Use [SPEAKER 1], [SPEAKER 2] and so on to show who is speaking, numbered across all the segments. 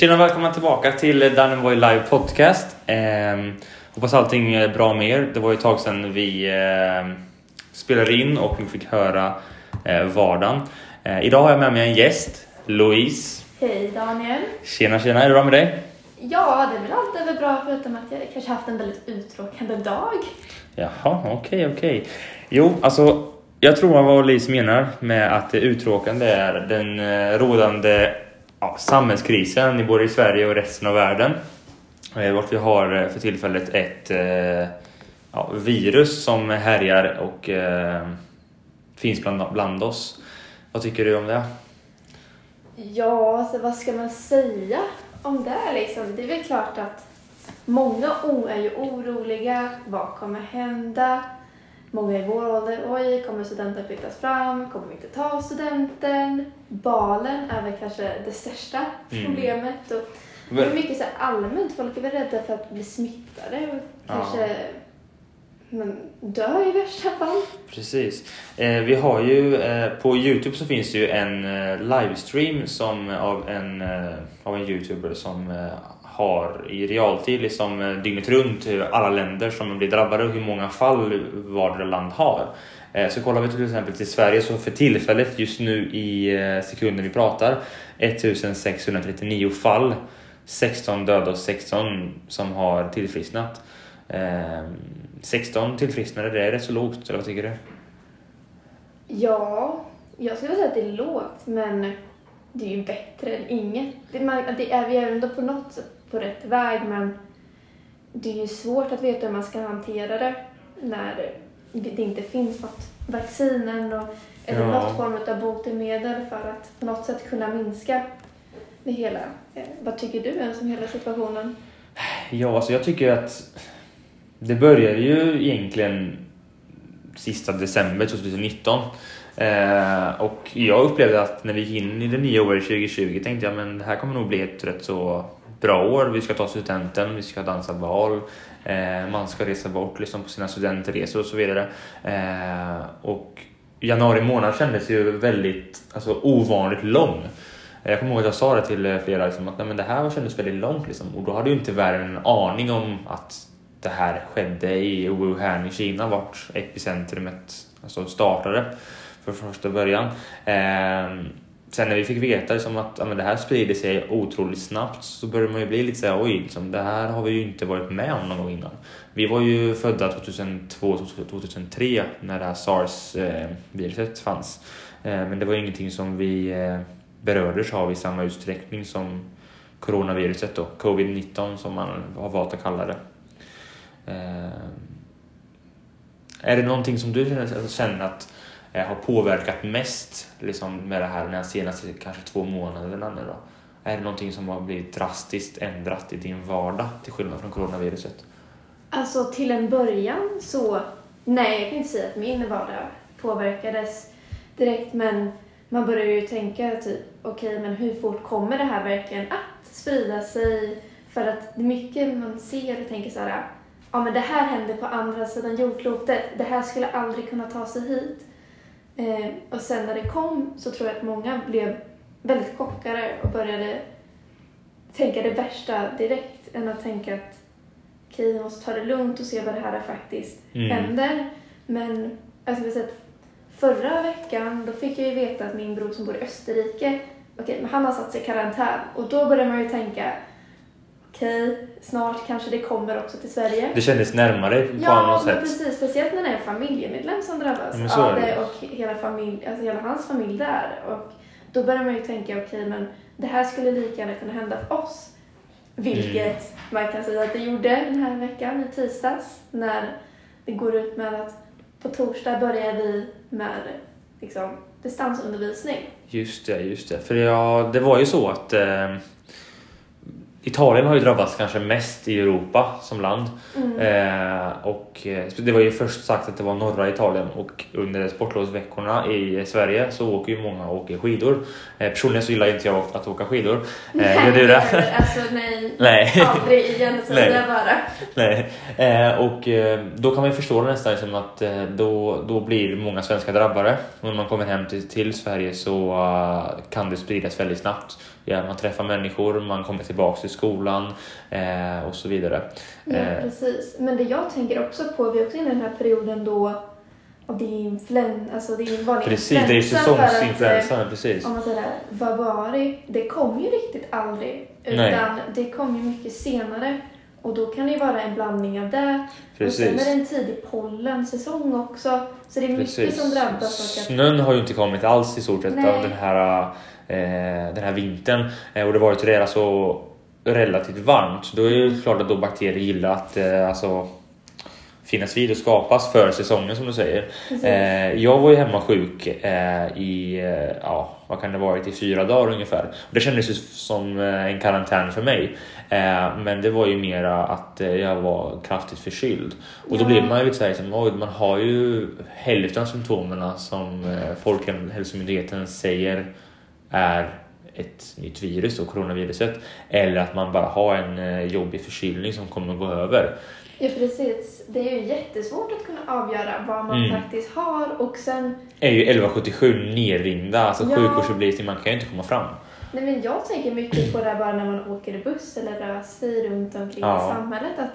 [SPEAKER 1] Tjena och välkomna tillbaka till Dynavoy Live Podcast. Eh, hoppas allting är bra med er. Det var ju ett tag sedan vi eh, spelade in och ni fick höra eh, vardagen. Eh, idag har jag med mig en gäst, Louise.
[SPEAKER 2] Hej Daniel.
[SPEAKER 1] Tjena tjena, är det bra med dig?
[SPEAKER 2] Ja, det är väl alltid väl bra förutom att jag kanske haft en väldigt uttråkande dag.
[SPEAKER 1] Jaha, okej okej. Jo, alltså jag tror vad Louise menar med att det uttråkande är den eh, rådande ja, samhällskrisen i både i Sverige och resten av världen. Eh, vart vi har eh, för tillfället ett eh, ja, virus som härjar och eh, finns bland, bland oss. Vad tycker du om det?
[SPEAKER 2] Ja, alltså vad ska man säga om det liksom? Det är väl klart att många är ju oroliga. Vad kommer hända? Många i vår ålder, oj, kommer studenten flyttas fram? Kommer vi inte ta studenten? Balen är väl kanske det största
[SPEAKER 1] Mm.
[SPEAKER 2] problemet. Och det är mycket så allmänt, folk är väl rädda för att bli smittade och
[SPEAKER 1] Ja.
[SPEAKER 2] kanske men, dö i värsta fall.
[SPEAKER 1] Precis. Eh, vi har ju eh, på Youtube så finns det ju en eh, livestream som av en, eh, av en youtuber som eh, har i realtid liksom eh, dygnet runt alla länder som blir drabbade och hur många fall vardera land har. Eh, så kollar vi till exempel till Sverige så för tillfället just nu i eh, sekunden vi pratar 1639 fall. 16 döda och 16 som har tillfrisknat. Ehm, 16 tillfrisknade, det är rätt så lågt, eller vad tycker du?
[SPEAKER 2] Ja, jag skulle säga att det är lågt, men det är ju bättre än inget. Det, man, det är, vi är ändå på något sätt på rätt väg, men det är ju svårt att veta hur man ska hantera det när det inte finns något vaccin än och, eller
[SPEAKER 1] Ja.
[SPEAKER 2] något form av botemedel för att på något sätt kunna minska det hela. Eh, vad tycker du ens om hela situationen?
[SPEAKER 1] Ja, alltså jag tycker att det började ju egentligen sista december 2019. Eh, och jag upplevde att när vi gick in i det nya året 2020 tänkte jag men det här kommer nog bli ett rätt så bra år. Vi ska ta studenten, vi ska dansa bal, eh, man ska resa bort liksom på sina studentresor och så vidare. Eh, och januari månad kändes ju väldigt alltså, ovanligt lång. Jag kommer ihåg att jag sa det till eh, flera liksom, att nej, men det här kändes väldigt långt liksom. och då hade ju inte världen en aning om att det här skedde i Wuhan i Kina vart epicentrumet alltså startade för första början. Eh, sen när vi fick veta liksom att ja, men det här sprider sig otroligt snabbt så började man ju bli lite såhär oj, liksom, det här har vi ju inte varit med om någon gång innan. Vi var ju födda 2002-2003 när det här sars-viruset fanns. Eh, men det var ju ingenting som vi eh, berördes av i samma utsträckning som coronaviruset då, covid-19 som man har valt att kalla det. Eh, är det någonting som du känner, att Eh, har påverkat mest liksom, med det här de senaste kanske två månaderna nu då? Är det någonting som har blivit drastiskt ändrat i din vardag till skillnad från coronaviruset?
[SPEAKER 2] Alltså till en början så, nej jag kan inte säga att min vardag påverkades direkt men man börjar ju tänka typ, okej men hur fort kommer det här verkligen att sprida sig? För att det är mycket man ser och tänker så här, ja men det här händer på andra sidan jordklotet, det här skulle aldrig kunna ta sig hit. Eh, och sen när det kom så tror jag att många blev väldigt chockade och började tänka det värsta direkt än att tänka att okej, vi måste ta det lugnt och se vad det här faktiskt
[SPEAKER 1] Mm.
[SPEAKER 2] händer. Men alltså, vi har sett, förra veckan då fick jag ju veta att min bror som bor i Österrike, okej, men han har satt sig i karantän och då börjar man ju tänka okej, snart kanske det kommer också till Sverige.
[SPEAKER 1] Det kändes närmare på
[SPEAKER 2] Ja,
[SPEAKER 1] något sätt.
[SPEAKER 2] precis. Speciellt när det är en familjemedlem som drabbas
[SPEAKER 1] Ja,
[SPEAKER 2] av
[SPEAKER 1] det.
[SPEAKER 2] och hela, familj, alltså hela hans familj där. Och då börjar man ju tänka, okej, men det här skulle lika gärna kunna hända för oss. Vilket
[SPEAKER 1] Mm.
[SPEAKER 2] man kan säga att det gjorde den här veckan i tisdags när det går ut med att på torsdag börjar vi med liksom, distansundervisning.
[SPEAKER 1] Just det, just det. För ja, det var ju så att eh, Italien har ju drabbats kanske mest i Europa som land.
[SPEAKER 2] Mm.
[SPEAKER 1] Eh, och eh, det var ju först sagt att det var norra Italien och under sportlovsveckorna i Sverige så åker ju många och åker skidor. Eh, personligen så gillar inte jag att åka skidor. Eh, gör du det?
[SPEAKER 2] Alltså nej,
[SPEAKER 1] Nej.
[SPEAKER 2] aldrig igen säger
[SPEAKER 1] Nej.
[SPEAKER 2] jag bara.
[SPEAKER 1] Nej. Eh, och eh, då kan man ju förstå det nästan som att eh, då, då blir många svenskar drabbade. Och när man kommer hem till, till Sverige så kan det spridas väldigt snabbt. Ja, man träffar människor, man kommer tillbaka till skolan eh, och så vidare.
[SPEAKER 2] Ja,
[SPEAKER 1] Eh.
[SPEAKER 2] precis. Men det jag tänker också på, vi är också inne i den här perioden då och det är influen, alltså det är en vanlig
[SPEAKER 1] Precis, det är
[SPEAKER 2] influensa för att,
[SPEAKER 1] säsongsinfluensan. Precis.
[SPEAKER 2] eh, Om man säger det var det? Det kom ju riktigt aldrig. Utan
[SPEAKER 1] Nej.
[SPEAKER 2] det kom ju mycket senare. Och då kan det ju vara en blandning av det. Och sen är
[SPEAKER 1] Precis.
[SPEAKER 2] det en tidig pollensäsong också. Så det är mycket
[SPEAKER 1] Precis.
[SPEAKER 2] som drabbas.
[SPEAKER 1] Snön har ju inte kommit alls i stort sett av den här, eh, den här vintern. Eh, och det var ju redan så relativt varmt. Så då är det klart att då bakterier gillar att eh, alltså, finnas vid och skapas för säsongen som du säger. Eh, jag var ju hemma sjuk eh, i, eh, ja, vad kan det varit, i fyra dagar ungefär. Det kändes ju som eh, en karantän för mig. Eh, men det var ju mera att eh, jag var kraftigt förkyld. Och då
[SPEAKER 2] Ja.
[SPEAKER 1] blir man ju lite såhär, liksom, oj, man har ju hälften av symptomen som eh, Folkhälsomyndigheten säger är ett nytt virus, då, coronaviruset. Eller att man bara har en eh, jobbig förkylning som kommer att gå över.
[SPEAKER 2] Ja, precis. Det är ju jättesvårt att kunna avgöra vad man
[SPEAKER 1] Mm.
[SPEAKER 2] faktiskt har. Och sen,
[SPEAKER 1] Är ju 1177 nerringda, alltså
[SPEAKER 2] Ja.
[SPEAKER 1] sjukvårdsupplysning, man kan ju inte komma fram.
[SPEAKER 2] nej men jag tänker mycket på det här bara när man åker buss eller rör sig runt omkring
[SPEAKER 1] Ja.
[SPEAKER 2] i samhället. Att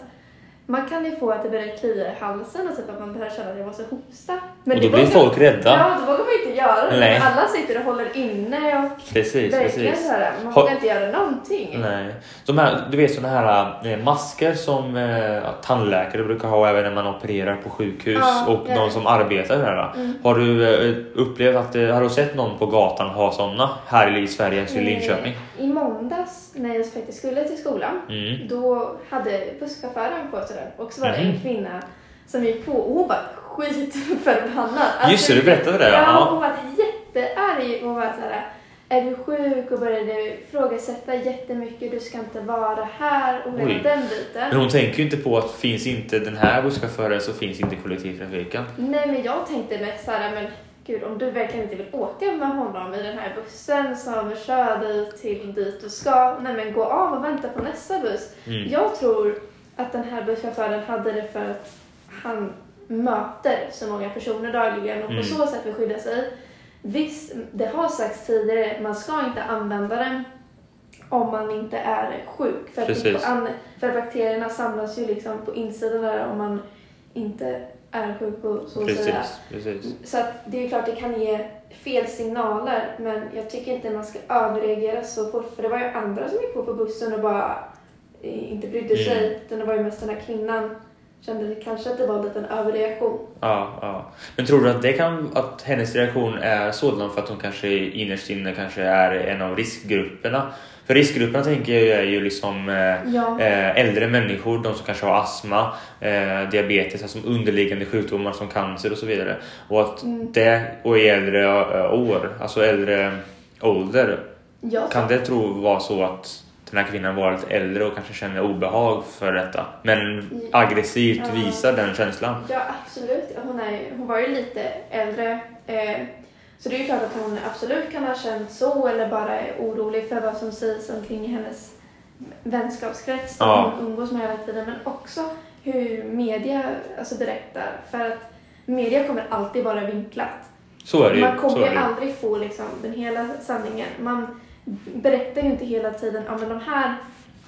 [SPEAKER 2] man kan ju få att det börjar klia i halsen och typ att man börjar känna att jag måste hosta. Men
[SPEAKER 1] och då blir folk rädda.
[SPEAKER 2] Ja, då vågar man inte göra det.
[SPEAKER 1] Nej.
[SPEAKER 2] Alla sitter och håller inne och
[SPEAKER 1] Precis, precis.
[SPEAKER 2] så här, man vågar inte göra någonting.
[SPEAKER 1] Nej. De här, du vet sådana här eh, masker som eh, tandläkare brukar ha även när man opererar på sjukhus
[SPEAKER 2] Ja,
[SPEAKER 1] och
[SPEAKER 2] ja.
[SPEAKER 1] de som arbetar där.
[SPEAKER 2] Mm.
[SPEAKER 1] Har du eh, upplevt att, eh, har du sett någon på gatan ha sådana här i Sverige, i Linköping?
[SPEAKER 2] I måndags när jag faktiskt skulle till skolan
[SPEAKER 1] Mm.
[SPEAKER 2] Då hade busschauffören på sig den och så var det en kvinna som gick på och hon var skitförbannad. Alltså,
[SPEAKER 1] Just det, du berättade det,
[SPEAKER 2] Ja,
[SPEAKER 1] ja.
[SPEAKER 2] hon var jättearg. Hon var såhär, är du sjuk? Och började ifrågasätta jättemycket. Du ska inte vara här och hela den biten.
[SPEAKER 1] Men hon tänker ju inte på att finns inte den här busschauffören så finns inte kollektivtrafiken.
[SPEAKER 2] Nej, men jag tänkte mest såhär, men gud om du verkligen inte vill åka med honom i den här bussen som kör dig till dit du ska, nej men gå av och vänta på nästa buss.
[SPEAKER 1] Mm.
[SPEAKER 2] Jag tror att den här busschauffören hade det för att han möter så många personer dagligen och
[SPEAKER 1] Mm.
[SPEAKER 2] på så sätt vill skydda sig. Visst, det har sagts tidigare, man ska inte använda den om man inte är sjuk. För att,
[SPEAKER 1] Precis.
[SPEAKER 2] för bakterierna samlas ju liksom på insidan där om man inte är sjuk och så att säga.
[SPEAKER 1] Precis, precis.
[SPEAKER 2] Så att det är klart det kan ge fel signaler men jag tycker inte man ska överreagera så fort för det var ju andra som gick på på bussen och bara inte brydde
[SPEAKER 1] Mm.
[SPEAKER 2] sig. Utan det var ju mest den här kvinnan kände kanske att det var en liten överreaktion.
[SPEAKER 1] Ja, ja. Men tror du att det kan, att hennes reaktion är sådan för att hon kanske innerst inne kanske är en av riskgrupperna? För riskgrupperna tänker jag är ju liksom eh,
[SPEAKER 2] Ja.
[SPEAKER 1] eh, äldre människor, de som kanske har astma, eh, diabetes, alltså underliggande sjukdomar som cancer och så vidare. Och att
[SPEAKER 2] Mm.
[SPEAKER 1] det, och i äldre år, alltså äldre ålder,
[SPEAKER 2] Jag
[SPEAKER 1] kan det tro vara så att den här kvinnan var lite äldre och kanske känner obehag för detta, men aggressivt
[SPEAKER 2] Ja.
[SPEAKER 1] visar den känslan?
[SPEAKER 2] Ja, absolut. Hon, är, hon var ju lite äldre. Eh, så det är ju klart att hon absolut kan ha känt så eller bara är orolig för vad som sägs omkring hennes vänskapskrets som
[SPEAKER 1] Ja.
[SPEAKER 2] hon umgås med hela tiden. Men också hur media alltså, berättar. För att media kommer alltid vara vinklat.
[SPEAKER 1] Så är det.
[SPEAKER 2] Man kommer ju. aldrig få liksom, den hela sanningen. Man berättar ju inte hela tiden att men de här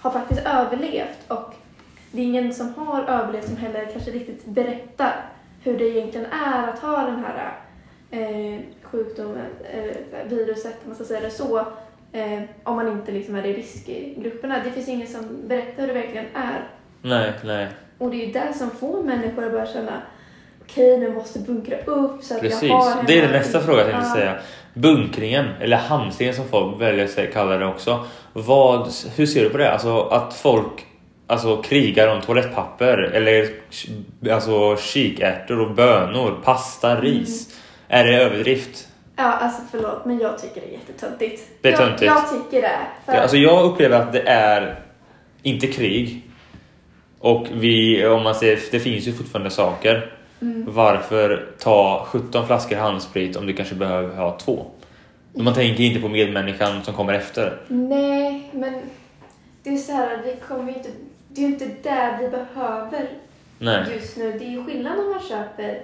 [SPEAKER 2] har faktiskt överlevt och det är ingen som har överlevt som heller kanske riktigt berättar hur det egentligen är att ha den här eh, sjukdomen, eh, viruset, om man ska säga det så, eh, om man inte liksom är i riskgrupperna. Det finns ingen som berättar hur det verkligen är.
[SPEAKER 1] Nej, nej.
[SPEAKER 2] Och det är ju det som får människor att börja känna okej, nu måste bunkra upp så att
[SPEAKER 1] Precis.
[SPEAKER 2] jag har
[SPEAKER 1] Det är den nästa fråga jag tänkte säga. Bunkringen, eller hamstringen som folk väljer att kalla det också. Vad, hur ser du på det? Alltså att folk alltså, krigar om toalettpapper eller alltså, kikärtor och bönor, pasta,
[SPEAKER 2] Mm.
[SPEAKER 1] ris. Är det överdrift?
[SPEAKER 2] Ja, alltså förlåt, men jag tycker det är jättetöntigt.
[SPEAKER 1] Det är
[SPEAKER 2] jag,
[SPEAKER 1] töntigt.
[SPEAKER 2] Jag tycker det. För
[SPEAKER 1] Ja, alltså jag upplever att det är inte krig. Och vi, om man säger, det finns ju fortfarande saker.
[SPEAKER 2] Mm.
[SPEAKER 1] Varför ta 17 flaskor handsprit om du kanske behöver ha två? Man tänker inte på medmänniskan som kommer efter.
[SPEAKER 2] Nej, men det är så här, vi kommer inte... Det är ju inte det vi behöver
[SPEAKER 1] Nej.
[SPEAKER 2] just nu. Det är ju skillnad om man köper,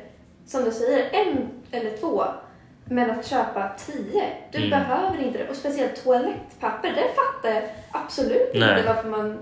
[SPEAKER 2] som du säger, en eller två. Men att köpa tio, du
[SPEAKER 1] Mm.
[SPEAKER 2] behöver inte det. Och speciellt toalettpapper, det fattar jag absolut
[SPEAKER 1] Nej.
[SPEAKER 2] inte varför man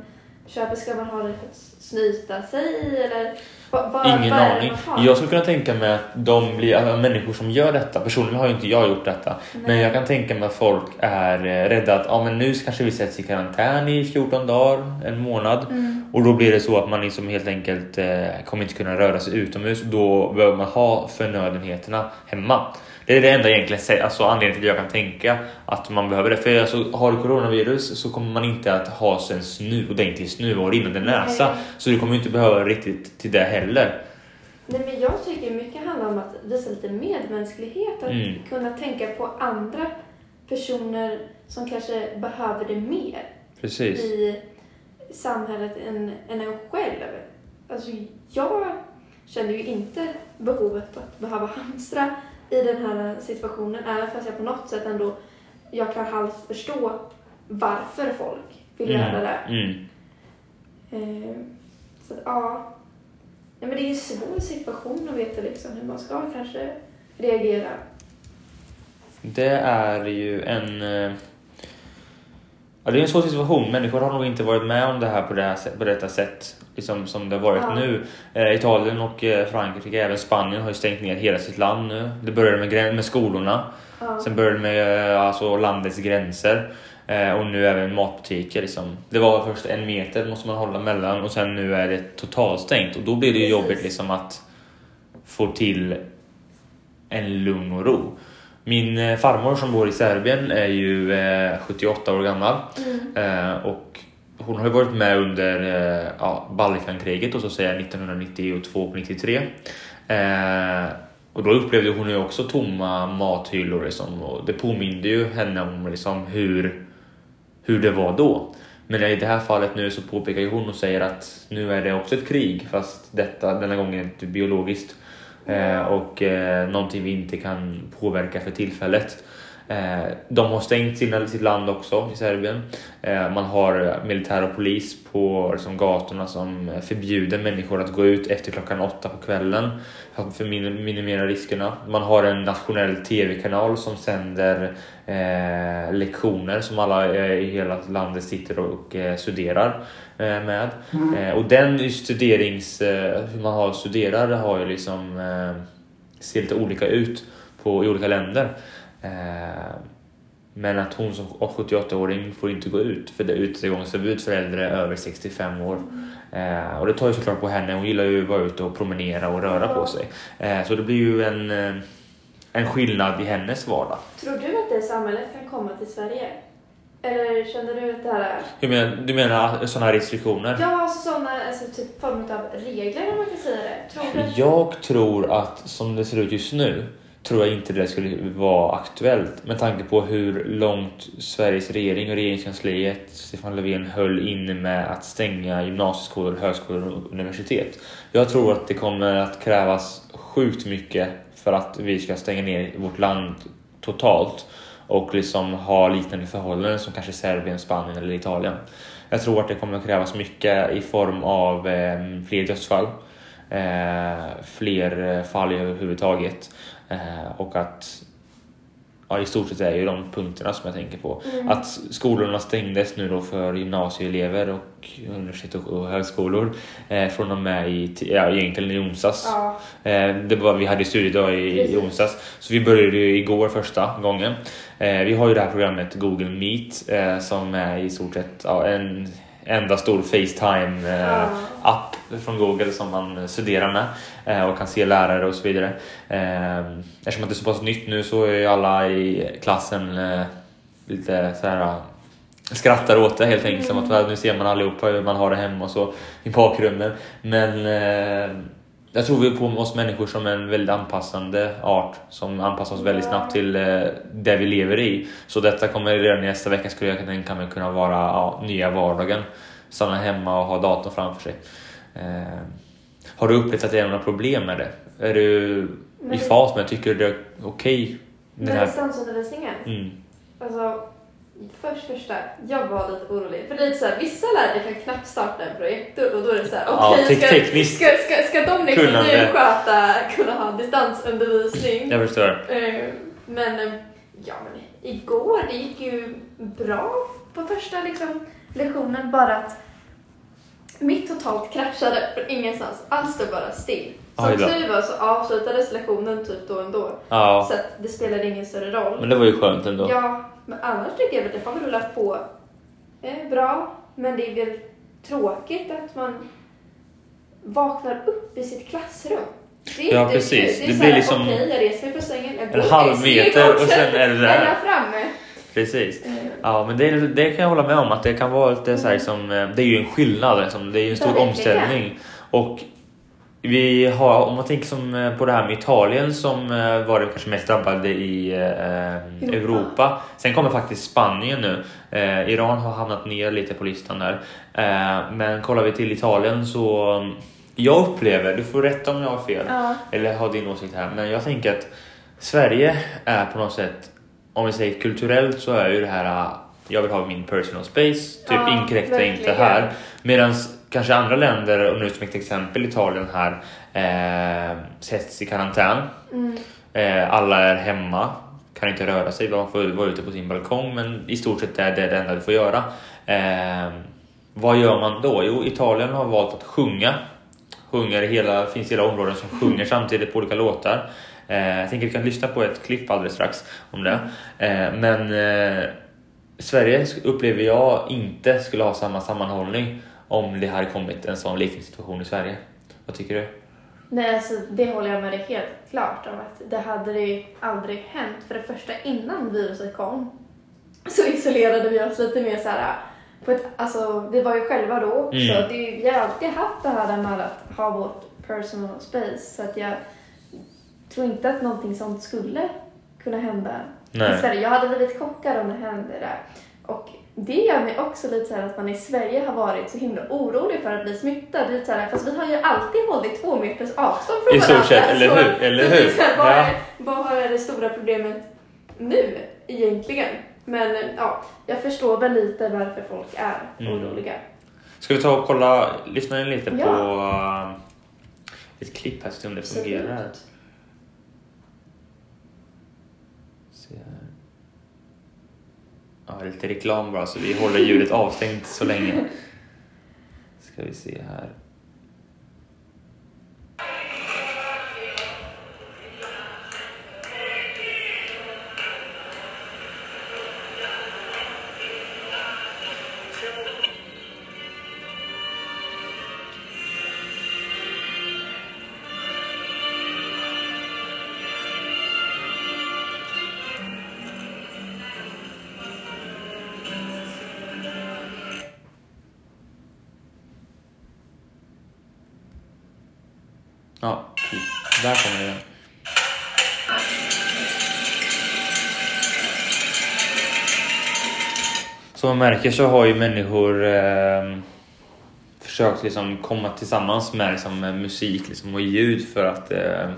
[SPEAKER 2] köper. Ska man ha det för att snyta sig eller? Vad, vad,
[SPEAKER 1] Ingen aning. Jag skulle kunna tänka mig att de blir, alltså, människor som gör detta, personligen har ju inte jag gjort detta, men
[SPEAKER 2] Nej.
[SPEAKER 1] jag kan tänka mig att folk är eh, rädda att ja, men nu kanske vi sätts i karantän i 14 dagar, en månad.
[SPEAKER 2] Mm.
[SPEAKER 1] Och då blir det så att man liksom helt enkelt eh, kommer inte kunna röra sig utomhus. Då behöver man ha förnödenheterna hemma. Det är det enda egentligen alltså anledningen till jag kan tänka att man behöver det. För alltså, har du coronavirus så kommer man inte att ha sig en snu, ordentlig snuvår rinnande näsa.
[SPEAKER 2] Nej.
[SPEAKER 1] Så du kommer inte behöva riktigt till det heller.
[SPEAKER 2] Nej, men jag tycker mycket handlar om att visa lite medmänsklighet. Att
[SPEAKER 1] Mm.
[SPEAKER 2] kunna tänka på andra personer som kanske behöver det mer
[SPEAKER 1] Precis.
[SPEAKER 2] i samhället än, än en själv. Alltså, jag känner ju inte behovet att behöva hamstra i den här situationen, även fast jag på något sätt ändå jag kan halvt förstå varför folk vill göra det.
[SPEAKER 1] Mm.
[SPEAKER 2] Eh, så att, ja. ja. Men det är en svår situation att veta liksom hur man ska kanske reagera.
[SPEAKER 1] Det är ju en... Ja, det är en svår situation. Människor har nog inte varit med om det här på, det här, på detta sätt liksom som det har varit
[SPEAKER 2] Ja.
[SPEAKER 1] nu. Eh, Italien och eh, Frankrike, även Spanien har ju stängt ner hela sitt land nu. Det började med, med skolorna,
[SPEAKER 2] Ja.
[SPEAKER 1] sen började med eh, alltså, landets gränser eh, och nu även matbutiker. Liksom. Det var först en meter måste man hålla mellan och sen nu är det totalstängt och då blir det ju
[SPEAKER 2] Precis.
[SPEAKER 1] jobbigt liksom att få till en lugn och ro. Min eh, farmor som bor i Serbien är ju eh, 78 år gammal
[SPEAKER 2] Mm.
[SPEAKER 1] eh, och hon har ju varit med under eh, ja, Balkankriget och så säger jag 1992 och 93. Eh, och då upplevde hon ju också tomma mathyllor liksom, och det påminde ju henne om liksom, hur, hur det var då. Men i det här fallet nu så påpekar hon och säger att nu är det också ett krig fast detta denna gången inte biologiskt. Eh, och eh, någonting vi inte kan påverka för tillfället. Eh, de har stängt sina, sitt land också i Serbien. Eh, man har eh, militär och polis på liksom, gatorna som förbjuder människor att gå ut efter klockan åtta på kvällen för att min- minimera riskerna. Man har en nationell tv-kanal som sänder eh, lektioner som alla eh, i hela landet sitter och eh, studerar med. Eh, och den studerings, hur man har studerar har ju liksom ser lite olika ut på, i olika länder. Eh, men att hon som 78-åring får inte gå ut för det är utegångsförbud för äldre över 65 år. Eh, och det tar ju såklart på henne. Hon gillar ju att vara ute och promenera och röra på sig. Eh, så det blir ju en, en skillnad i hennes vardag.
[SPEAKER 2] Tror du att det samhället kan komma till Sverige? Eller känner du att det här är...
[SPEAKER 1] Hur menar, du menar sådana restriktioner?
[SPEAKER 2] Ja, alltså sådana alltså, typ form av regler om man kan säga det. Tror du?
[SPEAKER 1] Jag tror att som det ser ut just nu tror jag inte det skulle vara aktuellt med tanke på hur långt Sveriges regering och regeringskansliet Stefan Löfven höll inne med att stänga gymnasieskolor, högskolor och universitet. Jag tror att det kommer att krävas sjukt mycket för att vi ska stänga ner vårt land totalt och liksom ha liknande förhållanden som kanske Serbien, Spanien eller Italien. Jag tror att det kommer att krävas mycket i form av eh, fler dödsfall, eh, fler eh, fall överhuvudtaget och att Ja, i stort sett är ju de punkterna som jag tänker på.
[SPEAKER 2] Mm.
[SPEAKER 1] Att skolorna stängdes nu då för gymnasieelever och universitet och, högskolor eh, från och med i, ja, egentligen i onsdags.
[SPEAKER 2] Ja.
[SPEAKER 1] Eh, det var, vi hade studiedag i, i onsdags, så vi började ju igår första gången. Eh, vi har ju det här programmet Google Meet eh, som är i stort sett ja, en enda stor Facetime-app från Google som man studerar med eh, och kan se lärare och så vidare. Eh, eftersom att det är så pass nytt nu så är ju alla i klassen eh, lite så här skrattar åt det helt enkelt. Som att "Well, nu ser man allihopa hur man har det hemma och så i bakgrunden. Men eh, jag tror vi på oss människor som en väldigt anpassande art som anpassar oss väldigt snabbt till eh, det vi lever i. Så detta kommer redan nästa vecka skulle jag tänka mig kunna vara ja, nya vardagen. Stanna hemma och ha datorn framför sig. Eh, har du upplevt att det är några problem med det? Är du i fas med det? Tycker du det är okej? den
[SPEAKER 2] Med
[SPEAKER 1] här-
[SPEAKER 2] distansundervisningen?
[SPEAKER 1] Mm.
[SPEAKER 2] Alltså, först första, jag var lite orolig. För det är lite såhär, vissa lärare kan knappt starta en projektor och då är det såhär,
[SPEAKER 1] Ja,
[SPEAKER 2] okej,
[SPEAKER 1] te-
[SPEAKER 2] ska,
[SPEAKER 1] tekniskt
[SPEAKER 2] ska, ska, ska de liksom nu sköta, kunna ha distansundervisning?
[SPEAKER 1] Jag förstår.
[SPEAKER 2] Eh, Men, eh, ja men igår, det gick ju bra på första liksom, lektionen. Bara att mitt totalt kraschade från ingenstans. Allt stod bara still. Som tur var så avslutades lektionen typ då ändå.
[SPEAKER 1] Ja,
[SPEAKER 2] Så att det spelade ingen större roll.
[SPEAKER 1] men det var ju skönt ändå.
[SPEAKER 2] Ja, men annars tycker jag att det har rullat på eh, bra. Men det är väl tråkigt att man vaknar upp i sitt klassrum. Det är
[SPEAKER 1] Ja,
[SPEAKER 2] inte
[SPEAKER 1] precis.
[SPEAKER 2] kul.
[SPEAKER 1] Det
[SPEAKER 2] är
[SPEAKER 1] blir
[SPEAKER 2] såhär,
[SPEAKER 1] liksom
[SPEAKER 2] Okej, jag reser mig från sängen. Jag
[SPEAKER 1] En halv meter och sen är du
[SPEAKER 2] är
[SPEAKER 1] där.
[SPEAKER 2] jag framme.
[SPEAKER 1] Precis.
[SPEAKER 2] Eh,
[SPEAKER 1] Ja, men det, det kan jag hålla med om att det kan vara lite så här som, eh, det är ju en skillnad, liksom. det är ju en stor omställning. Och vi har, om man tänker som eh, på det här med Italien som eh, var det kanske mest drabbade i eh,
[SPEAKER 2] Europa.
[SPEAKER 1] Europa. Sen kommer faktiskt Spanien nu. Eh, Iran har hamnat ner lite på listan där. Eh, men kollar vi till Italien så mm, jag upplever, du får rätta om jag har fel,
[SPEAKER 2] Ja,
[SPEAKER 1] eller har din åsikt här, men jag tänker att Sverige är på något sätt, om vi säger kulturellt så är ju det här jag vill ha min personal space, typ
[SPEAKER 2] Ja,
[SPEAKER 1] inkräkta inte här. Medan kanske andra länder, och nu som ett exempel Italien här, eh, sätts i karantän.
[SPEAKER 2] mm,
[SPEAKER 1] Eh, alla är hemma, kan inte röra sig, man får vara ute på sin balkong men i stort sett är det det enda du får göra. Eh, vad gör man då? Jo, Italien har valt att sjunga. Sjunger hela, finns hela områden som sjunger samtidigt på olika låtar. Eh, jag tänker vi kan lyssna på ett klipp alldeles strax om det. Eh, men eh, Sverige upplever jag inte skulle ha samma sammanhållning om det hade kommit en sån liknande situation i Sverige. Vad tycker du?
[SPEAKER 2] nej, alltså, det håller jag med dig helt klart om att det hade det ju aldrig hänt. För det första, innan viruset kom så isolerade vi oss lite mer så här. På ett, alltså, vi var ju själva då också.
[SPEAKER 1] Mm.
[SPEAKER 2] Det, vi har alltid haft det här med att ha vårt personal space. Så att jag tror inte att någonting sånt skulle kunna hända
[SPEAKER 1] Nej.
[SPEAKER 2] i Sverige. Jag hade blivit chockad om det hände där. Och det gör mig också lite så här att man i Sverige har varit så himla orolig för att bli smittad. Det är så här, fast vi har ju alltid hållit två meters avstånd från
[SPEAKER 1] I stort
[SPEAKER 2] varandra.
[SPEAKER 1] sett, eller
[SPEAKER 2] Så-
[SPEAKER 1] hur? Eller
[SPEAKER 2] så det är
[SPEAKER 1] hur?
[SPEAKER 2] så här, Vad,
[SPEAKER 1] Ja.
[SPEAKER 2] är, vad är det stora problemet nu egentligen? Men ja, jag förstår väl lite varför folk är
[SPEAKER 1] Mm.
[SPEAKER 2] oroliga.
[SPEAKER 1] Ska vi ta och kolla, lyssna in lite
[SPEAKER 2] Ja.
[SPEAKER 1] på uh, ett klipp här, se om det fungerar. Se. Ja, lite reklam bara så vi håller ljudet avstängt så länge. Ska vi se här. Man märker så har ju människor eh, försökt liksom komma tillsammans med liksom, med musik liksom, och ljud för att eh,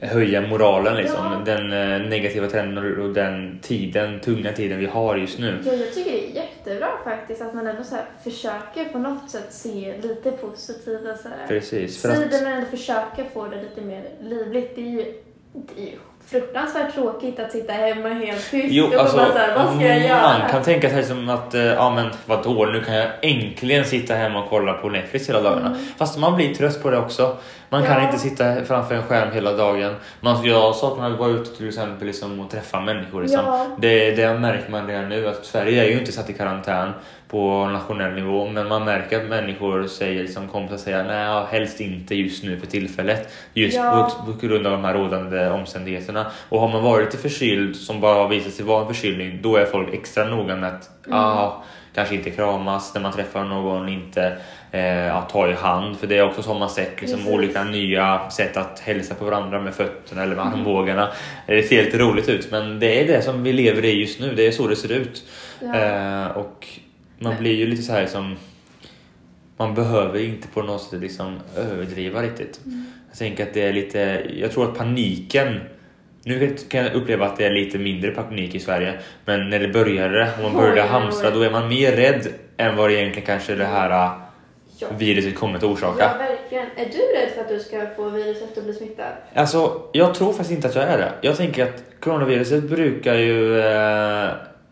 [SPEAKER 1] höja moralen. Liksom.
[SPEAKER 2] Ja.
[SPEAKER 1] Den eh, negativa trenden och den tiden, tunga tiden vi har just nu.
[SPEAKER 2] Ja, jag tycker det är jättebra faktiskt att man ändå så försöker på något sätt se lite positiva så här,
[SPEAKER 1] Precis. För att,
[SPEAKER 2] sidor men ändå försöka få det lite mer livligt. Det är ju, det är ju fruktansvärt tråkigt att sitta hemma helt tyst
[SPEAKER 1] Jo,
[SPEAKER 2] och
[SPEAKER 1] alltså,
[SPEAKER 2] bara så här, vad ska jag göra?
[SPEAKER 1] man kan tänka sig som att, eh, ja men vadå, nu kan jag äntligen sitta hemma och kolla på Netflix hela dagarna.
[SPEAKER 2] Mm.
[SPEAKER 1] Fast man blir trött på det också. Man kan
[SPEAKER 2] Ja.
[SPEAKER 1] inte sitta framför en skärm hela dagen. Man, jag saknar att vara ute till exempel liksom, och träffa människor. Liksom.
[SPEAKER 2] Ja.
[SPEAKER 1] Det, det märker man redan nu, att Sverige är ju inte satt i karantän på nationell nivå, men man märker att människor säger, liksom, kompisar säger nej, helst inte just nu för tillfället. Just
[SPEAKER 2] Ja.
[SPEAKER 1] på, på grund av de här rådande omständigheterna. Och har man varit lite förkyld som bara har visat sig vara en förkylning, då är folk extra noga med att
[SPEAKER 2] Mm.
[SPEAKER 1] ah, kanske inte kramas när man träffar någon, inte eh, ja, ta i hand. För det är också så man sett liksom,
[SPEAKER 2] Precis.
[SPEAKER 1] olika nya sätt att hälsa på varandra med fötterna eller med
[SPEAKER 2] Mm.
[SPEAKER 1] armbågarna. Det ser lite roligt ut, men det är det som vi lever i just nu. Det är så det ser ut.
[SPEAKER 2] Ja.
[SPEAKER 1] Eh, och man
[SPEAKER 2] Nej.
[SPEAKER 1] blir ju lite så här som... Man behöver inte på något sätt liksom överdriva riktigt.
[SPEAKER 2] Mm.
[SPEAKER 1] Jag tänker att det är lite... Jag tror att paniken... Nu kan jag uppleva att det är lite mindre panik i Sverige. Men när det började, om man började hamstra, då är man mer rädd än vad det egentligen kanske är det här...
[SPEAKER 2] Ja.
[SPEAKER 1] viruset kommer att orsaka.
[SPEAKER 2] Ja, verkligen. Är du rädd för att du ska få viruset och bli smittad?
[SPEAKER 1] Alltså, jag tror faktiskt inte att jag är det. Jag tänker att coronaviruset brukar ju eh,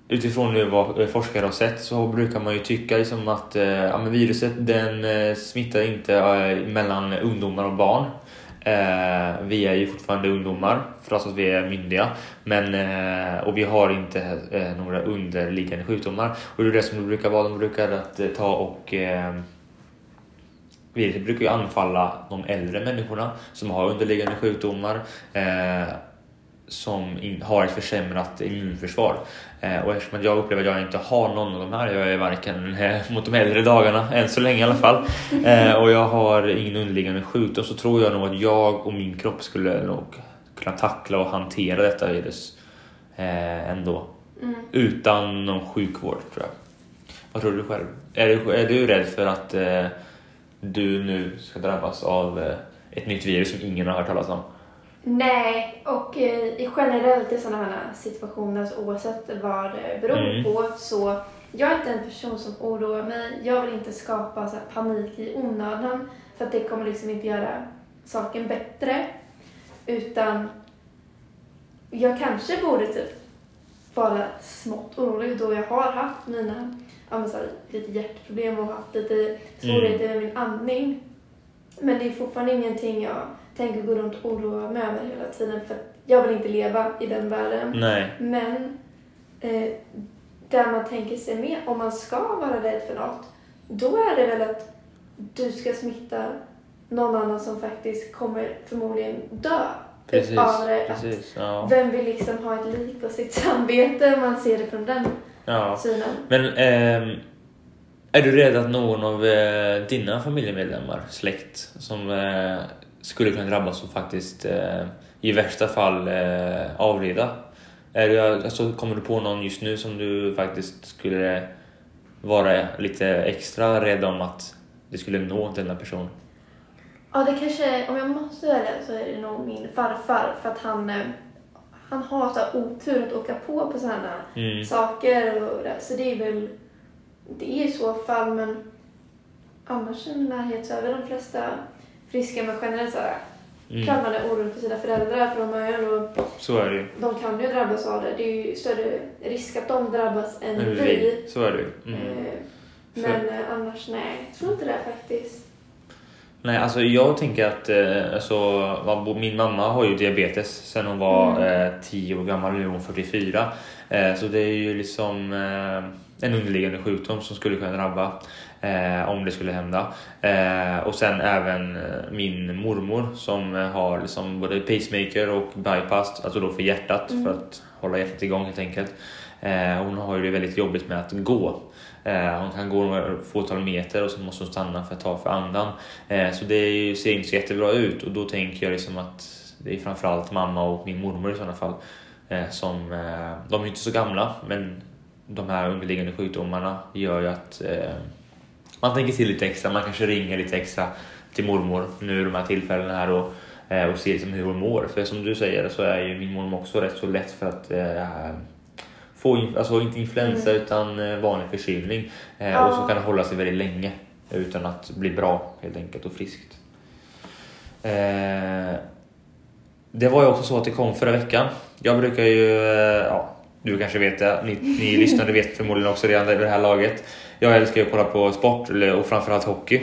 [SPEAKER 1] utifrån nu vad forskare har sett så brukar man ju tycka liksom att eh, ja, men viruset den eh, smittar inte eh, mellan ungdomar och barn. Eh, vi är ju fortfarande ungdomar trots att vi är myndiga. Men, eh, och vi har inte eh, några underliggande sjukdomar. Och det är det som det brukar vara. De brukar att ta och Viruset brukar ju anfalla de äldre människorna som har underliggande sjukdomar. Eh, som in, har ett försämrat immunförsvar. Eh, och eftersom jag upplever att jag inte har någon av de här, jag är varken eh, mot de äldre dagarna, än så länge i alla fall, eh, och jag har ingen underliggande sjukdom så tror jag nog att jag och min kropp skulle nog kunna tackla och hantera detta virus eh, ändå.
[SPEAKER 2] Mm.
[SPEAKER 1] Utan någon sjukvård tror jag. Vad tror du själv? Är du, är du rädd för att eh, du nu ska drabbas av eh, ett nytt virus som ingen har hört talas om?
[SPEAKER 2] Nej, och eh, i generellt i sådana här situationer, så oavsett vad det beror
[SPEAKER 1] Mm.
[SPEAKER 2] på, så jag är inte en person som oroar mig. Jag vill inte skapa så panik i onödan, för att det kommer liksom inte göra saken bättre. Utan jag kanske borde typ vara smått orolig då jag har haft mina ja, så här, lite hjärtproblem och haft lite svårigheter med min andning. Men det är fortfarande ingenting jag tänker gå runt och oroa mig över hela tiden för jag vill inte leva i den världen.
[SPEAKER 1] Nej.
[SPEAKER 2] Men eh, där man tänker sig mer, om man ska vara rädd för något, då är det väl att du ska smitta någon annan som faktiskt kommer förmodligen dö
[SPEAKER 1] Precis. Precis. Ja.
[SPEAKER 2] Vem vill liksom ha ett lik på sitt samvete om man ser det från den
[SPEAKER 1] ja.
[SPEAKER 2] synen?
[SPEAKER 1] Men ehm, är du rädd att någon av eh, dina familjemedlemmar, släkt, som eh, skulle kunna drabbas och faktiskt eh, i värsta fall eh, avlida? Är du, alltså, kommer du på någon just nu som du faktiskt skulle vara lite extra rädd om att det skulle nå denna person?
[SPEAKER 2] Ja, det kanske, om jag måste välja så är det nog min farfar för att han, eh, han har så otur att åka på på sådana
[SPEAKER 1] Mm.
[SPEAKER 2] saker och det. Så det är väl, det är i så fall men annars i min närhet så är väl de flesta friska men generellt så här,
[SPEAKER 1] Mm.
[SPEAKER 2] kan man är orolig för sina föräldrar för de är ju ändå,
[SPEAKER 1] Så är det
[SPEAKER 2] de kan ju drabbas av det. Det är ju större risk att de drabbas än vi.
[SPEAKER 1] Så är det. Mm.
[SPEAKER 2] Eh,
[SPEAKER 1] För-
[SPEAKER 2] Men eh, annars nej, jag tror inte det faktiskt.
[SPEAKER 1] Nej, alltså jag tänker att eh, alltså, min mamma har ju diabetes sen hon var
[SPEAKER 2] Mm.
[SPEAKER 1] eh, 10 år gammal, nu är hon 44. Eh, så det är ju liksom eh, en underliggande sjukdom som skulle kunna drabba eh, om det skulle hända. Och sen även min mormor som har liksom både pacemaker och bypass, alltså då för hjärtat,
[SPEAKER 2] Mm.
[SPEAKER 1] för att hålla hjärtat igång helt enkelt. Hon har ju det väldigt jobbigt med att gå. Eh, hon kan gå några fåtal meter och så måste hon stanna för att ta för andan. Eh, så det är ju, ser inte så jättebra ut och då tänker jag liksom att det är framförallt mamma och min mormor i sådana fall eh, som, eh, de är ju inte så gamla men de här underliggande sjukdomarna gör ju att eh, man tänker till lite extra, man kanske ringer lite extra till mormor nu i de här tillfällena här och, eh, och ser liksom hur hon mår. För som du säger så är ju min mormor också rätt så lätt för att eh, få, alltså inte influensa utan eh, vanlig förkylning. Eh,
[SPEAKER 2] Ja.
[SPEAKER 1] Och så kan det hålla sig väldigt länge utan att bli bra helt enkelt och friskt. Eh, det var ju också så att det kom förra veckan. Jag brukar ju, eh, ja, du kanske vet det, ni, ni lyssnare vet förmodligen också redan det här laget. Jag älskar ju att kolla på sport och framförallt hockey.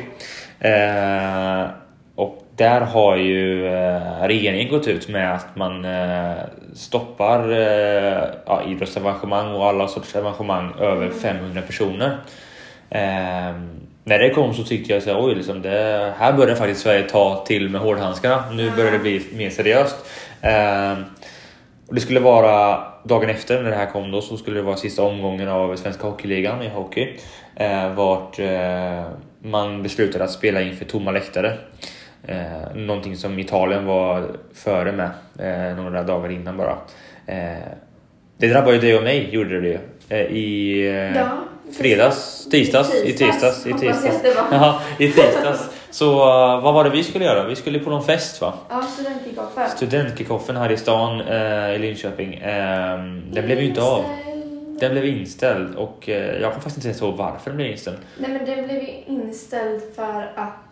[SPEAKER 1] Eh, och där har ju eh, regeringen gått ut med att man eh, stoppar eh, ja, idrottsarrangemang och alla sorters arrangemang över 500 personer. Eh, när det kom så tyckte jag så oj, liksom det, här börjar faktiskt Sverige ta till med hårdhandskarna. Nu börjar det bli mer seriöst. Eh, och det skulle vara dagen efter när det här kom då så skulle det vara sista omgången av Svenska Hockeyligan i hockey. Eh, vart man beslutade att spela inför tomma läktare. Eh, någonting som Italien var före med eh, några dagar innan bara. Eh, det drabbar ju dig och mig gjorde det ju. Eh, I eh,
[SPEAKER 2] Ja,
[SPEAKER 1] fredags, tisdags, i tisdags, i tisdags. Ja, i tisdags. Så eh, vad var det vi skulle göra? Vi skulle på någon fest va?
[SPEAKER 2] Ja, studentkickoffen.
[SPEAKER 1] Studentkickoffen här i stan, eh, i Linköping. Eh, den blev ju inte av. Den blev inställd och eh, jag kommer faktiskt inte ens ihåg varför den blev inställd.
[SPEAKER 2] Nej men den blev ju inställd för att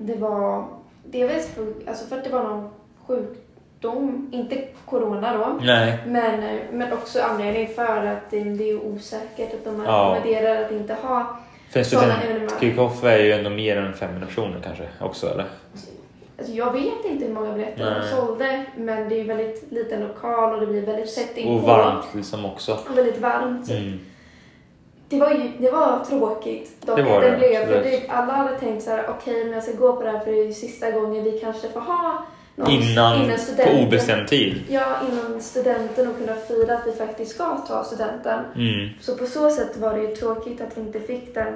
[SPEAKER 2] det var delvis för, alltså för att det var någon sjukdom, inte corona då.
[SPEAKER 1] Nej.
[SPEAKER 2] Men, eh, men också anledning för att det, det är osäkert att de
[SPEAKER 1] Ja.
[SPEAKER 2] rekommenderar att inte ha
[SPEAKER 1] För en
[SPEAKER 2] sådana
[SPEAKER 1] student
[SPEAKER 2] evenemang.
[SPEAKER 1] kick-off är ju ändå mer än 500 personer kanske också eller?
[SPEAKER 2] Alltså jag vet inte hur många biljetter de
[SPEAKER 1] Nej.
[SPEAKER 2] sålde men det är väldigt liten lokal och det blir väldigt tätt inpå.
[SPEAKER 1] Och varmt liksom också.
[SPEAKER 2] Och väldigt varmt.
[SPEAKER 1] Mm.
[SPEAKER 2] Det var ju det var tråkigt dock
[SPEAKER 1] Det var det,
[SPEAKER 2] det blev. För det, alla hade tänkt så här: okej men jag ska gå på det här för det är ju sista gången vi kanske får ha någon,
[SPEAKER 1] Innan, på
[SPEAKER 2] studenten.
[SPEAKER 1] obestämd tid.
[SPEAKER 2] Ja, innan studenten och kunna fira att vi faktiskt ska ta studenten.
[SPEAKER 1] Mm.
[SPEAKER 2] Så på så sätt var det ju tråkigt att vi inte fick den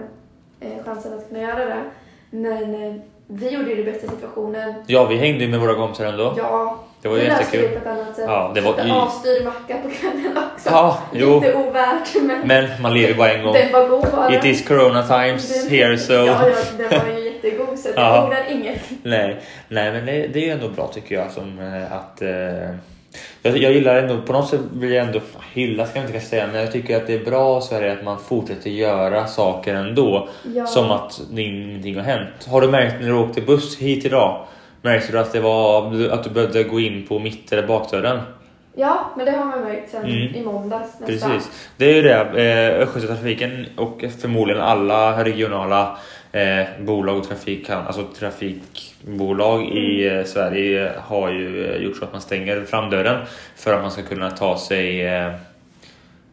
[SPEAKER 2] eh, chansen att kunna göra det. Men eh, vi gjorde ju det bästa situationen.
[SPEAKER 1] Ja, vi hängde ju med våra kompisar ändå.
[SPEAKER 2] Ja,
[SPEAKER 1] Det var ju jättekul.
[SPEAKER 2] det på ett annat sätt.
[SPEAKER 1] Ja, det var ju-
[SPEAKER 2] avstyrd macka på kvällen också.
[SPEAKER 1] Ja, jo.
[SPEAKER 2] Lite ovärt men,
[SPEAKER 1] Men man lever bara en gång.
[SPEAKER 2] den var god var
[SPEAKER 1] It is corona times
[SPEAKER 2] Den-
[SPEAKER 1] here so.
[SPEAKER 2] Ja, ja, den var ju jättegod så jag ångrar inget.
[SPEAKER 1] Nej, nej men det, det är ju ändå bra tycker jag. Som, eh, att, eh, jag, jag gillar ändå, på något sätt vill jag ändå hylla ska jag inte säga, men jag tycker att det är bra i Sverige att man fortsätter göra saker ändå.
[SPEAKER 2] Ja.
[SPEAKER 1] Som att det ingenting har hänt. Har du märkt när du åkte buss hit idag? Märkte du att, det var, att du behövde gå in på mitt eller bakdörren?
[SPEAKER 2] Ja, men det har man märkt sen
[SPEAKER 1] Mm.
[SPEAKER 2] i måndags nästan.
[SPEAKER 1] Precis. Det är ju det. Eh, Östgötatrafiken och förmodligen alla regionala eh, bolag och trafik, alltså trafikbolag i eh, Sverige har ju eh, gjort så att man stänger framdörren för att man ska kunna ta sig eh,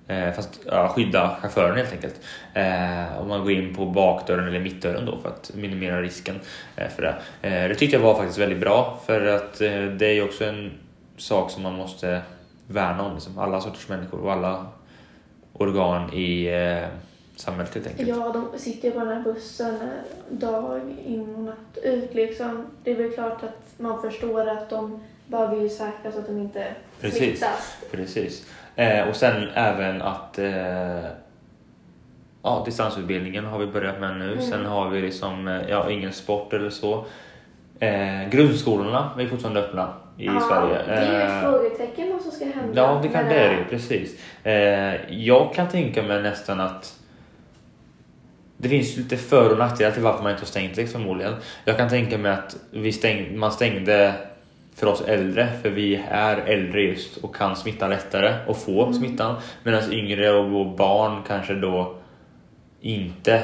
[SPEAKER 1] eh, fast ja, skydda chauffören helt enkelt. Eh, om man går in på bakdörren eller mittdörren då för att minimera risken eh, för det. Eh, det tyckte jag var faktiskt väldigt bra för att eh, det är ju också en sak som man måste värna om. Liksom. Alla sorters människor och alla organ i samhället helt enkelt.
[SPEAKER 2] Ja, de sitter ju på den här bussen dag in och natt ut liksom. Det är väl klart att man förstår att de behöver ju säkra så att de inte
[SPEAKER 1] Precis.
[SPEAKER 2] smittas.
[SPEAKER 1] Precis. Eh, och sen även att eh, ja, distansutbildningen har vi börjat med nu.
[SPEAKER 2] Mm.
[SPEAKER 1] Sen har vi liksom, eh, ja, ingen sport eller så. Eh, grundskolorna är fortfarande öppna i
[SPEAKER 2] ja,
[SPEAKER 1] Sverige.
[SPEAKER 2] Det är ju
[SPEAKER 1] Eh,
[SPEAKER 2] ett frågetecken vad som ska hända.
[SPEAKER 1] Ja, det kan det är det precis. Eh, jag kan tänka mig nästan att det finns lite för och nackdelar till varför man inte har stängt det förmodligen. Jag kan tänka mig att vi stäng, man stängde för oss äldre, för vi är äldre just och kan smitta lättare och få
[SPEAKER 2] Mm.
[SPEAKER 1] smittan. Medan yngre och barn kanske då inte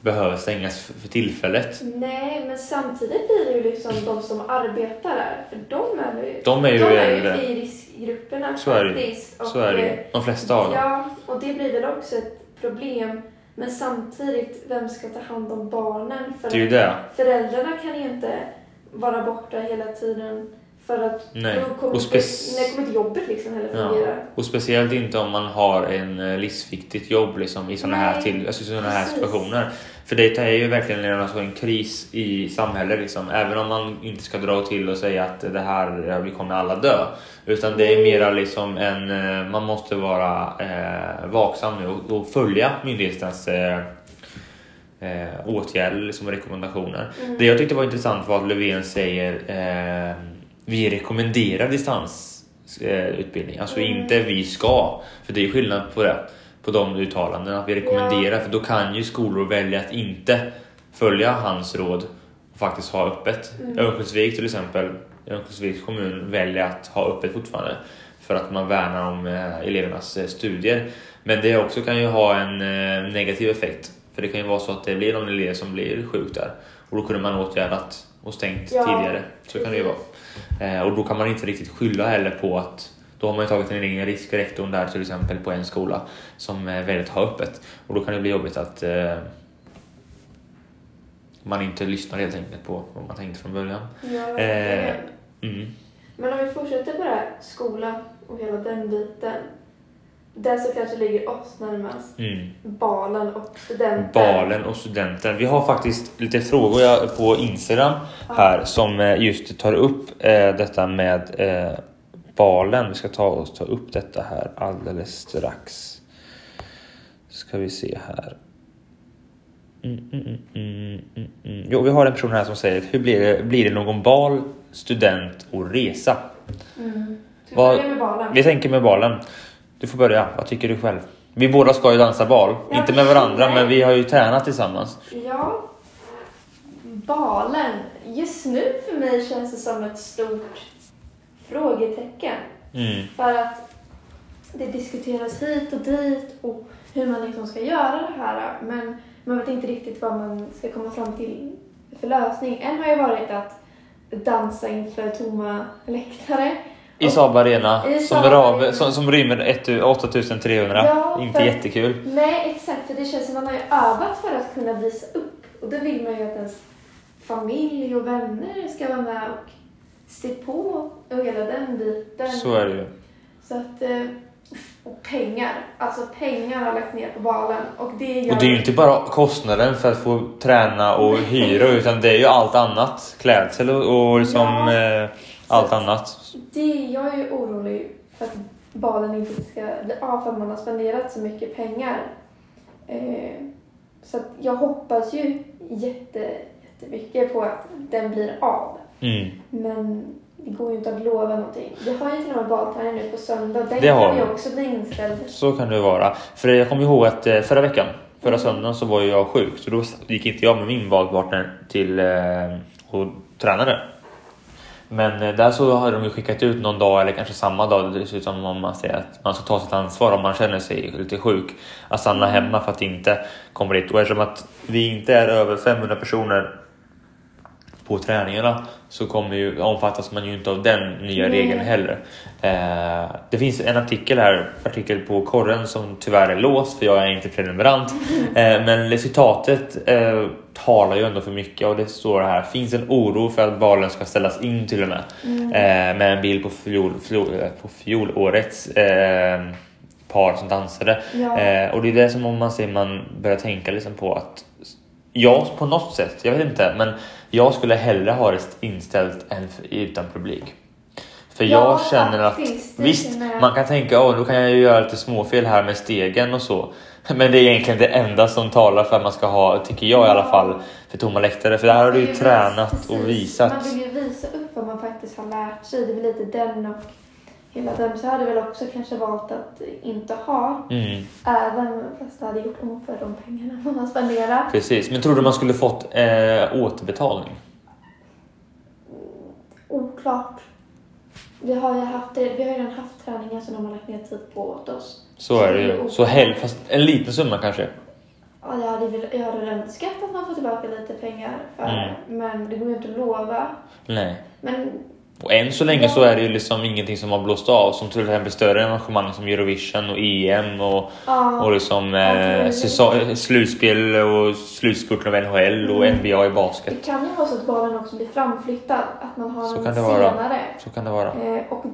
[SPEAKER 1] behöver stängas för tillfället.
[SPEAKER 2] Nej, men samtidigt blir det ju liksom de som arbetar där, för de är ju,
[SPEAKER 1] De är ju
[SPEAKER 2] de är
[SPEAKER 1] äldre.
[SPEAKER 2] ju i riskgrupperna
[SPEAKER 1] Så är det.
[SPEAKER 2] Och,
[SPEAKER 1] Så är det
[SPEAKER 2] eh,
[SPEAKER 1] De flesta av dem.
[SPEAKER 2] Ja, och det blir väl också ett problem. Men samtidigt, vem ska ta hand om barnen? För
[SPEAKER 1] Det är ju det.
[SPEAKER 2] föräldrarna kan ju inte vara borta hela tiden för att
[SPEAKER 1] Nej.
[SPEAKER 2] då kommer,
[SPEAKER 1] Och
[SPEAKER 2] inte,
[SPEAKER 1] spec-
[SPEAKER 2] när kommer inte jobbet liksom heller
[SPEAKER 1] Ja.
[SPEAKER 2] fungera.
[SPEAKER 1] Och speciellt inte om man har en eh, livsviktigt jobb liksom, i sådana här, till, alltså, såna här
[SPEAKER 2] precis.
[SPEAKER 1] situationer. För det är ju verkligen en, alltså, en kris i samhället. Liksom. Även om man inte ska dra till och säga att det här, ja, vi kommer alla dö. Utan det är
[SPEAKER 2] Mm.
[SPEAKER 1] mera liksom en, eh, man måste vara eh, vaksam nu och, och följa myndighetens eh, eh, åtgärder liksom, och rekommendationer.
[SPEAKER 2] Mm.
[SPEAKER 1] Det jag tyckte var intressant var att Löfven säger eh, vi rekommenderar distansutbildning, alltså
[SPEAKER 2] Mm.
[SPEAKER 1] inte vi ska. För det är skillnad på det, på de uttalandena, att vi rekommenderar. För då kan ju skolor välja att inte följa hans råd och faktiskt ha öppet.
[SPEAKER 2] Mm.
[SPEAKER 1] Örnsköldsvik till exempel, Örnsköldsviks kommun väljer att ha öppet fortfarande för att man värnar om eh, elevernas eh, studier. Men det också kan ju ha en eh, negativ effekt. För det kan ju vara så att det blir någon elev som blir sjuk där. Och då kunde man åtgärdat och stängt
[SPEAKER 2] Ja,
[SPEAKER 1] tidigare. Så kan det ju vara. Eh, och då kan man inte riktigt skylla heller på att då har man ju tagit en egen risk, rektorn där till exempel på en skola som eh, väljer att ha öppet. Och då kan det bli jobbigt att eh, man inte lyssnar helt enkelt på vad man tänkte från början.
[SPEAKER 2] Ja,
[SPEAKER 1] Eh, mm.
[SPEAKER 2] Men om vi fortsätter på det här, skola och hela den biten. Den som kanske ligger oss närmast,
[SPEAKER 1] Mm.
[SPEAKER 2] balen och studenten.
[SPEAKER 1] Balen och studenten. Vi har faktiskt lite frågor på Instagram här som eh, just tar upp eh, detta med eh, balen. Vi ska ta och ta upp detta här alldeles strax. Ska vi se här. Mm, mm, mm, mm, mm, mm. Jo, vi har en person här som säger hur blir det, blir det någon bal, student och resa? Vad-? Vi tänker med balen. Du får börja. Vad tycker du själv? Vi båda ska ju dansa bal.
[SPEAKER 2] Ja,
[SPEAKER 1] Inte med varandra,
[SPEAKER 2] nej.
[SPEAKER 1] men vi har ju tränat tillsammans.
[SPEAKER 2] Ja. Balen. Just nu för mig känns det som ett stort frågetecken.
[SPEAKER 1] Mm.
[SPEAKER 2] För att det diskuteras hit och dit och hur man liksom ska göra det här. Men man vet inte riktigt vad man ska komma fram till för lösning. En har ju varit att dansa inför tomma läktare.
[SPEAKER 1] I Saab Arena,
[SPEAKER 2] I
[SPEAKER 1] som,
[SPEAKER 2] Saab
[SPEAKER 1] rav,
[SPEAKER 2] Arena.
[SPEAKER 1] som, som rymmer ett- 8300.
[SPEAKER 2] Ja,
[SPEAKER 1] Inte
[SPEAKER 2] för-
[SPEAKER 1] jättekul.
[SPEAKER 2] Nej, exakt. För det känns som att man har övat för att kunna visa upp. Och då vill man ju att ens familj och vänner ska vara med och se på och hela den biten.
[SPEAKER 1] Så är det ju.
[SPEAKER 2] Så att... eh, Och pengar. Alltså pengar har lagt ner på balen. Och det gör...
[SPEAKER 1] Och det är ju inte bara kostnaden för att få träna och hyra utan det är ju allt annat. Klädsel och, och liksom
[SPEAKER 2] Ja.
[SPEAKER 1] eh, allt annat.
[SPEAKER 2] Det, jag är ju orolig för att balen inte ska bli av för att man har spenderat så mycket pengar. Eh, så jag hoppas ju jätte, jättemycket på att den blir av.
[SPEAKER 1] Mm.
[SPEAKER 2] Men det går ju inte att lova någonting. Vi har ju till och med balträning nu på söndag. Den
[SPEAKER 1] Det
[SPEAKER 2] kan ju också bli inställd.
[SPEAKER 1] Så kan det vara. För jag kommer ihåg att eh, förra veckan, förra söndagen så var jag sjuk så då gick inte jag med min badpartner till eh, och tränade. Men eh, där så har de ju skickat ut någon dag eller kanske samma dag dessutom om man säger att man ska ta sitt ansvar om man känner sig lite sjuk. Att stanna hemma för att inte komma dit. Och eftersom att vi inte är över 500 personer på träningarna så kommer ju, omfattas man ju inte av den nya
[SPEAKER 2] Nej.
[SPEAKER 1] regeln heller. Eh, det finns en artikel här, artikel på korren som tyvärr är låst för jag är inte prenumerant. Eh, men citatet eh, talar ju ändå för mycket och det står här. Finns en oro för att balen ska ställas in till och med. Eh, med en bild på, fjol, fjol, eh, på fjolårets eh, par som dansade.
[SPEAKER 2] Ja.
[SPEAKER 1] Och det är det som om man ser man börjar tänka liksom på att jag på något sätt, jag vet inte, men jag skulle hellre ha det inställt än utan publik. För jag
[SPEAKER 2] Ja,
[SPEAKER 1] känner att visst,
[SPEAKER 2] känner jag.
[SPEAKER 1] man kan tänka åh, då kan jag ju göra lite småfel här med stegen och så. Men det är egentligen det enda som talar för att man ska ha, tycker jag i alla fall, för tomma läktare. För där har du ju tränat
[SPEAKER 2] precis.
[SPEAKER 1] och visat.
[SPEAKER 2] Man vill ju visa upp vad man faktiskt har lärt sig. Det är väl lite den och hela den. Så jag hade väl också kanske valt att inte ha.
[SPEAKER 1] Mm,
[SPEAKER 2] Även fast det hade gjort nog för de pengarna man har spenderat.
[SPEAKER 1] precis. Men tror du man skulle fått eh, återbetalning?
[SPEAKER 2] Oklart. Vi har ju haft vi har redan haft träningar som de har lagt ner tid på åt oss.
[SPEAKER 1] Så är det ju. Så hell, fast en liten summa kanske.
[SPEAKER 2] Ja, jag hade, väl- jag hade önskat att man får tillbaka lite pengar för
[SPEAKER 1] Mm.
[SPEAKER 2] men det går ju inte att lova.
[SPEAKER 1] Nej.
[SPEAKER 2] Men
[SPEAKER 1] Och än så länge så är det ju liksom ingenting som har blåst av som till exempel större arrangemang som Eurovision och EM och,
[SPEAKER 2] ja,
[SPEAKER 1] och liksom eh, säsong, slutspel och slutspurten av NHL och
[SPEAKER 2] Mm.
[SPEAKER 1] NBA i basket.
[SPEAKER 2] det kan ju vara så att balen också blir framflyttad. Att man har
[SPEAKER 1] Så
[SPEAKER 2] den
[SPEAKER 1] kan det vara.
[SPEAKER 2] senare.
[SPEAKER 1] Så kan det vara.
[SPEAKER 2] Eh, och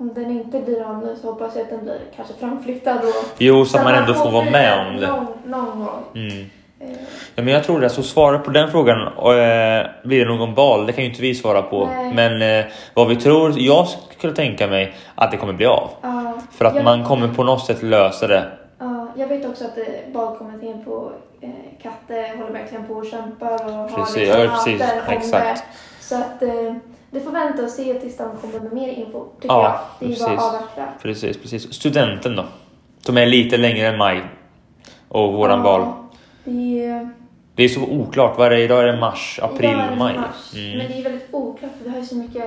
[SPEAKER 2] om den inte blir av nu så hoppas jag att den blir kanske framflyttad. Och,
[SPEAKER 1] Jo, så att man ändå får vara med om det.
[SPEAKER 2] Någon, någon gång.
[SPEAKER 1] Mm.
[SPEAKER 2] Eh,
[SPEAKER 1] Ja, men jag tror det. Så svaret på den frågan, eh, blir det någon bal? Det kan ju inte vi svara på.
[SPEAKER 2] Nej.
[SPEAKER 1] Men eh, vad vi tror, jag skulle tänka mig att det kommer bli av.
[SPEAKER 2] ja,
[SPEAKER 1] För att man kommer på något sätt lösa det.
[SPEAKER 2] ja, jag vet också att eh, balkommittén på eh, Katte håller verkligen på och kämpar och har
[SPEAKER 1] Precis,
[SPEAKER 2] liksom
[SPEAKER 1] ja, precis, exakt.
[SPEAKER 2] det. Så att eh, det får vänta och se tills de kommer med mer info. Tycker
[SPEAKER 1] Ja,
[SPEAKER 2] jag. Det är ju bara
[SPEAKER 1] precis.
[SPEAKER 2] att avvakta.
[SPEAKER 1] Precis, precis. Studenten då? Som är lite längre än maj. Och våran bal.
[SPEAKER 2] Det är,
[SPEAKER 1] Det är så oklart. Vad är det idag? Är det mars, april,
[SPEAKER 2] Idag är det
[SPEAKER 1] maj?
[SPEAKER 2] mars,
[SPEAKER 1] Mm.
[SPEAKER 2] Men det är väldigt oklart för vi har ju så mycket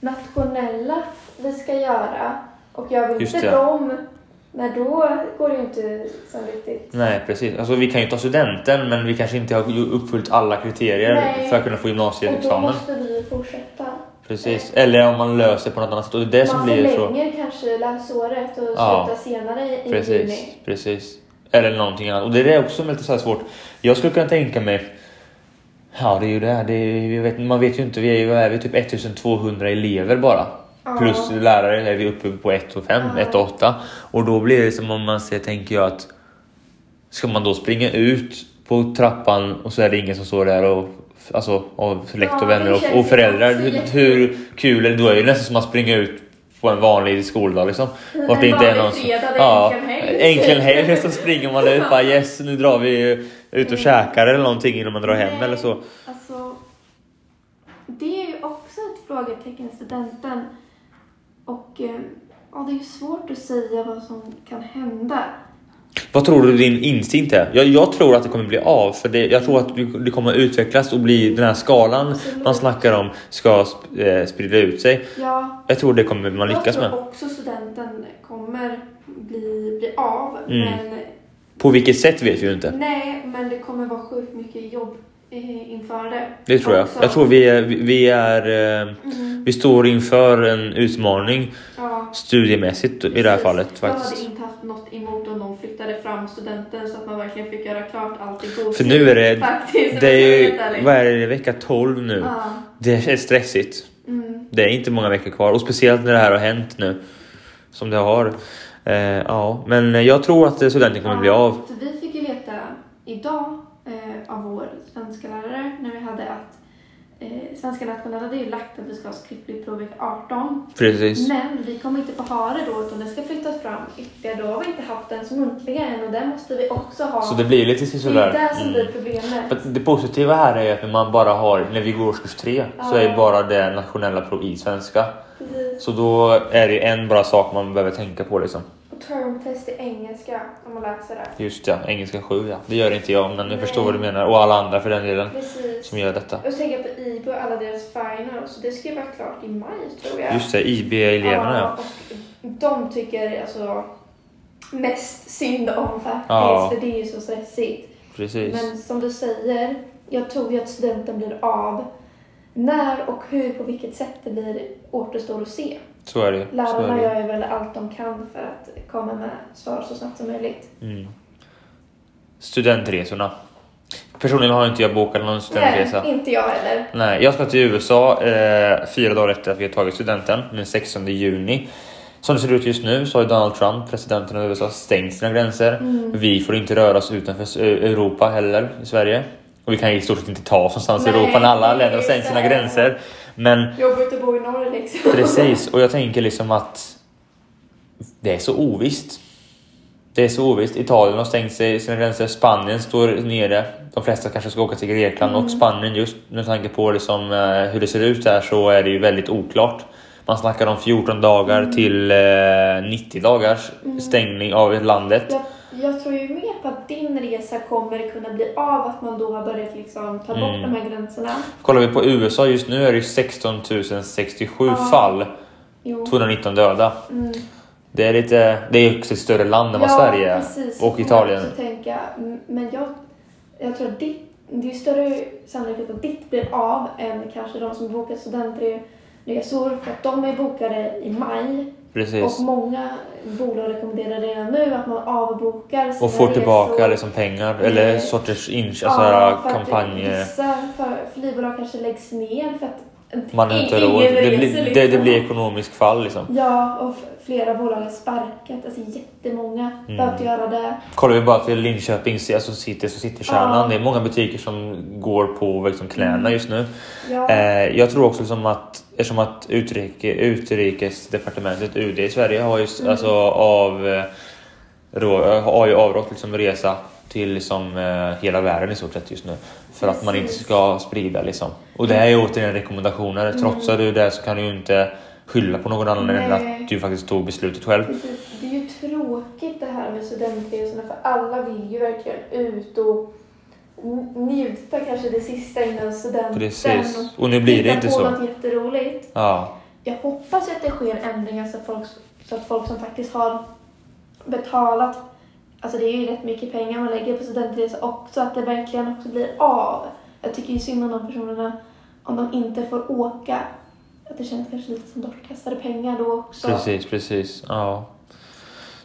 [SPEAKER 2] nationella vi ska göra. Och jag vill
[SPEAKER 1] Just
[SPEAKER 2] inte dem. Nej, då går det ju inte så riktigt.
[SPEAKER 1] Nej, precis. Alltså, vi kan ju ta studenten, men vi kanske inte har uppfyllt alla kriterier
[SPEAKER 2] Nej.
[SPEAKER 1] för att kunna få
[SPEAKER 2] Och då
[SPEAKER 1] gymnasieexamen.
[SPEAKER 2] måste vi fortsätta.
[SPEAKER 1] Precis. Eller om man löser på något annat sätt. Och det det som
[SPEAKER 2] Man
[SPEAKER 1] blir så.
[SPEAKER 2] förlänger kanske läsåret och
[SPEAKER 1] Ja.
[SPEAKER 2] slutar senare i
[SPEAKER 1] Precis,
[SPEAKER 2] juni.
[SPEAKER 1] precis. Eller någonting annat. Och det är också lite så svårt. Jag skulle kunna tänka mig Ja, det är ju det. här. det är, vet, man vet ju inte. Vi är ju är vi, typ 1200 elever bara.
[SPEAKER 2] Ja.
[SPEAKER 1] Plus lärare är vi uppe på 1 och 5,
[SPEAKER 2] Ja.
[SPEAKER 1] 1 och 8. Och då blir det som om man ser, tänker jag att ska man då springa ut på trappan och så är det ingen som står där och alltså av släkt och vänner och, och föräldrar. hur kul är det? Då är det nästan som att springa ut på en vanlig skoldag liksom.
[SPEAKER 2] En
[SPEAKER 1] Vart det inte är någon som... Ja,
[SPEAKER 2] enkel helg.
[SPEAKER 1] Så springer man ut bara yes, nu drar vi ut och käkar eller någonting innan man drar hem
[SPEAKER 2] Nej,
[SPEAKER 1] eller så.
[SPEAKER 2] Alltså, det är ju också ett frågetecken, studenten. Och eh, ja, det är ju svårt att säga vad som kan hända.
[SPEAKER 1] Vad tror du din instinkt är? Jag, jag tror att det kommer bli av. För det, jag tror att det det kommer utvecklas och bli den här skalan
[SPEAKER 2] Absolut.
[SPEAKER 1] man snackar om ska eh, sprida ut sig.
[SPEAKER 2] Ja,
[SPEAKER 1] Jag tror det kommer man lyckas
[SPEAKER 2] jag tror
[SPEAKER 1] med.
[SPEAKER 2] också studenten kommer bli, bli av.
[SPEAKER 1] Mm.
[SPEAKER 2] Men
[SPEAKER 1] På vilket sätt vet vi ju inte.
[SPEAKER 2] nej, men det kommer vara sjukt mycket jobb inför det.
[SPEAKER 1] Det tror jag.
[SPEAKER 2] Också.
[SPEAKER 1] Jag tror vi är, vi- är eh,
[SPEAKER 2] Mm,
[SPEAKER 1] vi står inför en utmaning
[SPEAKER 2] ja.
[SPEAKER 1] studiemässigt i det här fallet
[SPEAKER 2] Jag hade
[SPEAKER 1] faktiskt.
[SPEAKER 2] inte haft något emot om de flyttade fram studenten så att man verkligen fick göra klart allt i god
[SPEAKER 1] För nu är det,
[SPEAKER 2] Faktiskt,
[SPEAKER 1] det är ju, vad är det, vecka 12 nu.
[SPEAKER 2] Ja.
[SPEAKER 1] Det är stressigt.
[SPEAKER 2] Mm.
[SPEAKER 1] Det är inte många veckor kvar och speciellt när det här har hänt nu. Som det har. Eh, ja, men jag tror att studenten kommer bli av.
[SPEAKER 2] För vi fick ju veta idag eh, av vår svenska lärare när vi hade att eh, Svenska nationella är ju lagt att vi ska ha skriftligt prov vecka 18.
[SPEAKER 1] Precis.
[SPEAKER 2] Men vi kommer inte få ha det då utan det ska flyttas fram ytterligare. Då har vi inte haft den som muntliga än och den måste vi också ha.
[SPEAKER 1] Så det blir lite
[SPEAKER 2] det är
[SPEAKER 1] sådär.
[SPEAKER 2] det som blir
[SPEAKER 1] Mm.
[SPEAKER 2] problemet.
[SPEAKER 1] Att Det positiva här är att när man bara har, när vi går årskurs 3 så är
[SPEAKER 2] Ja.
[SPEAKER 1] bara det nationella prov i svenska.
[SPEAKER 2] Precis.
[SPEAKER 1] Så då är det en bra sak man behöver tänka på liksom.
[SPEAKER 2] Och termtest i engelska om man läser det.
[SPEAKER 1] Just ja, engelska 7 ja. Det gör inte jag men jag förstår vad du menar. Och alla andra för den delen
[SPEAKER 2] Precis.
[SPEAKER 1] som gör detta.
[SPEAKER 2] Och så tänker jag på IB och alla deras final. Så det ska ju vara klart i maj tror jag.
[SPEAKER 1] Just det, IB-eleverna ja.
[SPEAKER 2] och de tycker alltså mest synd om faktiskt.
[SPEAKER 1] Ja.
[SPEAKER 2] För det är ju så stressigt.
[SPEAKER 1] Precis.
[SPEAKER 2] Men som du säger, jag tror ju att studenten blir av. När och hur, på vilket sätt det blir återstår att se.
[SPEAKER 1] Så är det. Så är
[SPEAKER 2] Lärarna
[SPEAKER 1] det.
[SPEAKER 2] gör väl allt de kan för att komma med svar så snabbt som möjligt.
[SPEAKER 1] Mm. Studentresorna. Personligen har inte jag bokat någon studentresa.
[SPEAKER 2] Nej, inte jag heller.
[SPEAKER 1] Nej, jag ska till USA eh, fyra dagar efter att vi har tagit studenten, den 16 juni. Som det ser ut just nu så har Donald Trump, presidenten av USA, stängt sina gränser.
[SPEAKER 2] Mm.
[SPEAKER 1] Vi får inte röra oss utanför Europa heller i Sverige. Och vi kan i stort sett inte ta oss någonstans i Europa när alla länder har stängt sina gränser. Men
[SPEAKER 2] Jobbigt att bo i norr liksom.
[SPEAKER 1] Precis, och jag tänker liksom att det är så ovisst. Det är så ovisst. Italien har stängt sig sina gränser, Spanien står nere. De flesta kanske ska åka till Grekland
[SPEAKER 2] Mm.
[SPEAKER 1] och Spanien just med tanke på liksom, eh, hur det ser ut där så är det ju väldigt oklart. Man snackar om 14 dagar
[SPEAKER 2] Mm.
[SPEAKER 1] till eh, 90 dagars stängning av landet.
[SPEAKER 2] Jag, jag tror ju mer på att din resa kommer kunna bli av att man då har börjat liksom ta bort
[SPEAKER 1] Mm.
[SPEAKER 2] de här gränserna.
[SPEAKER 1] Kollar vi på USA just nu är det ju 16 067
[SPEAKER 2] Ja.
[SPEAKER 1] fall,
[SPEAKER 2] Jo.
[SPEAKER 1] 219 döda.
[SPEAKER 2] Mm.
[SPEAKER 1] Det är, lite, det är också ett större land än vad Sverige är.
[SPEAKER 2] precis.
[SPEAKER 1] Och Italien.
[SPEAKER 2] också Tänka, men jag, jag tror att ditt, det är större sannolikhet att ditt blir av än kanske de som bokar studentresor. För att de är bokade i maj.
[SPEAKER 1] Precis.
[SPEAKER 2] Och många bolag rekommenderar redan nu att man avbokar sina
[SPEAKER 1] Och får tillbaka
[SPEAKER 2] resor.
[SPEAKER 1] liksom pengar eller
[SPEAKER 2] Eh,
[SPEAKER 1] sorters inch,
[SPEAKER 2] Ja,
[SPEAKER 1] alltså
[SPEAKER 2] för att
[SPEAKER 1] kampanj.
[SPEAKER 2] Vissa flygbolag kanske läggs ner för att
[SPEAKER 1] Man har inte råd. Det, blir, det,
[SPEAKER 2] liksom.
[SPEAKER 1] det blir ekonomisk fall liksom.
[SPEAKER 2] Ja, och flera bolag har sparkat. Alltså jättemånga
[SPEAKER 1] Mm.
[SPEAKER 2] behövt göra det.
[SPEAKER 1] Kollar vi bara till Linköping, alltså city, så sitter kärnan.
[SPEAKER 2] Ja.
[SPEAKER 1] Det är många butiker som går på liksom knäna
[SPEAKER 2] Mm.
[SPEAKER 1] just nu.
[SPEAKER 2] Ja,
[SPEAKER 1] Eh, jag tror också liksom att eftersom att utrike, utrikesdepartementet, UD i Sverige har ju
[SPEAKER 2] Mm.
[SPEAKER 1] alltså av eh, rå, har ju avrått liksom resa till liksom eh, hela världen i stort sett just nu. För att man inte ska sprida liksom. Och det är ju återigen rekommendationer.
[SPEAKER 2] Mm.
[SPEAKER 1] Trotsar du det så kan du ju inte skylla på någon annan än att du faktiskt tog beslutet själv.
[SPEAKER 2] precis. Det är ju tråkigt det här med studentresorna för alla vill ju verkligen ut och njuta kanske det sista innan studenten.
[SPEAKER 1] Precis. Och nu blir det inte
[SPEAKER 2] på
[SPEAKER 1] så.
[SPEAKER 2] något jätteroligt.
[SPEAKER 1] Ja,
[SPEAKER 2] Jag hoppas att det sker ändringar så att folk, så att folk som faktiskt har betalat, alltså det är ju rätt mycket pengar man lägger på studentresa också, att det verkligen också blir av. Jag tycker ju synd om de personerna om de inte får åka. Att det känns kanske lite som bortkastade pengar då också.
[SPEAKER 1] precis, precis. Ja.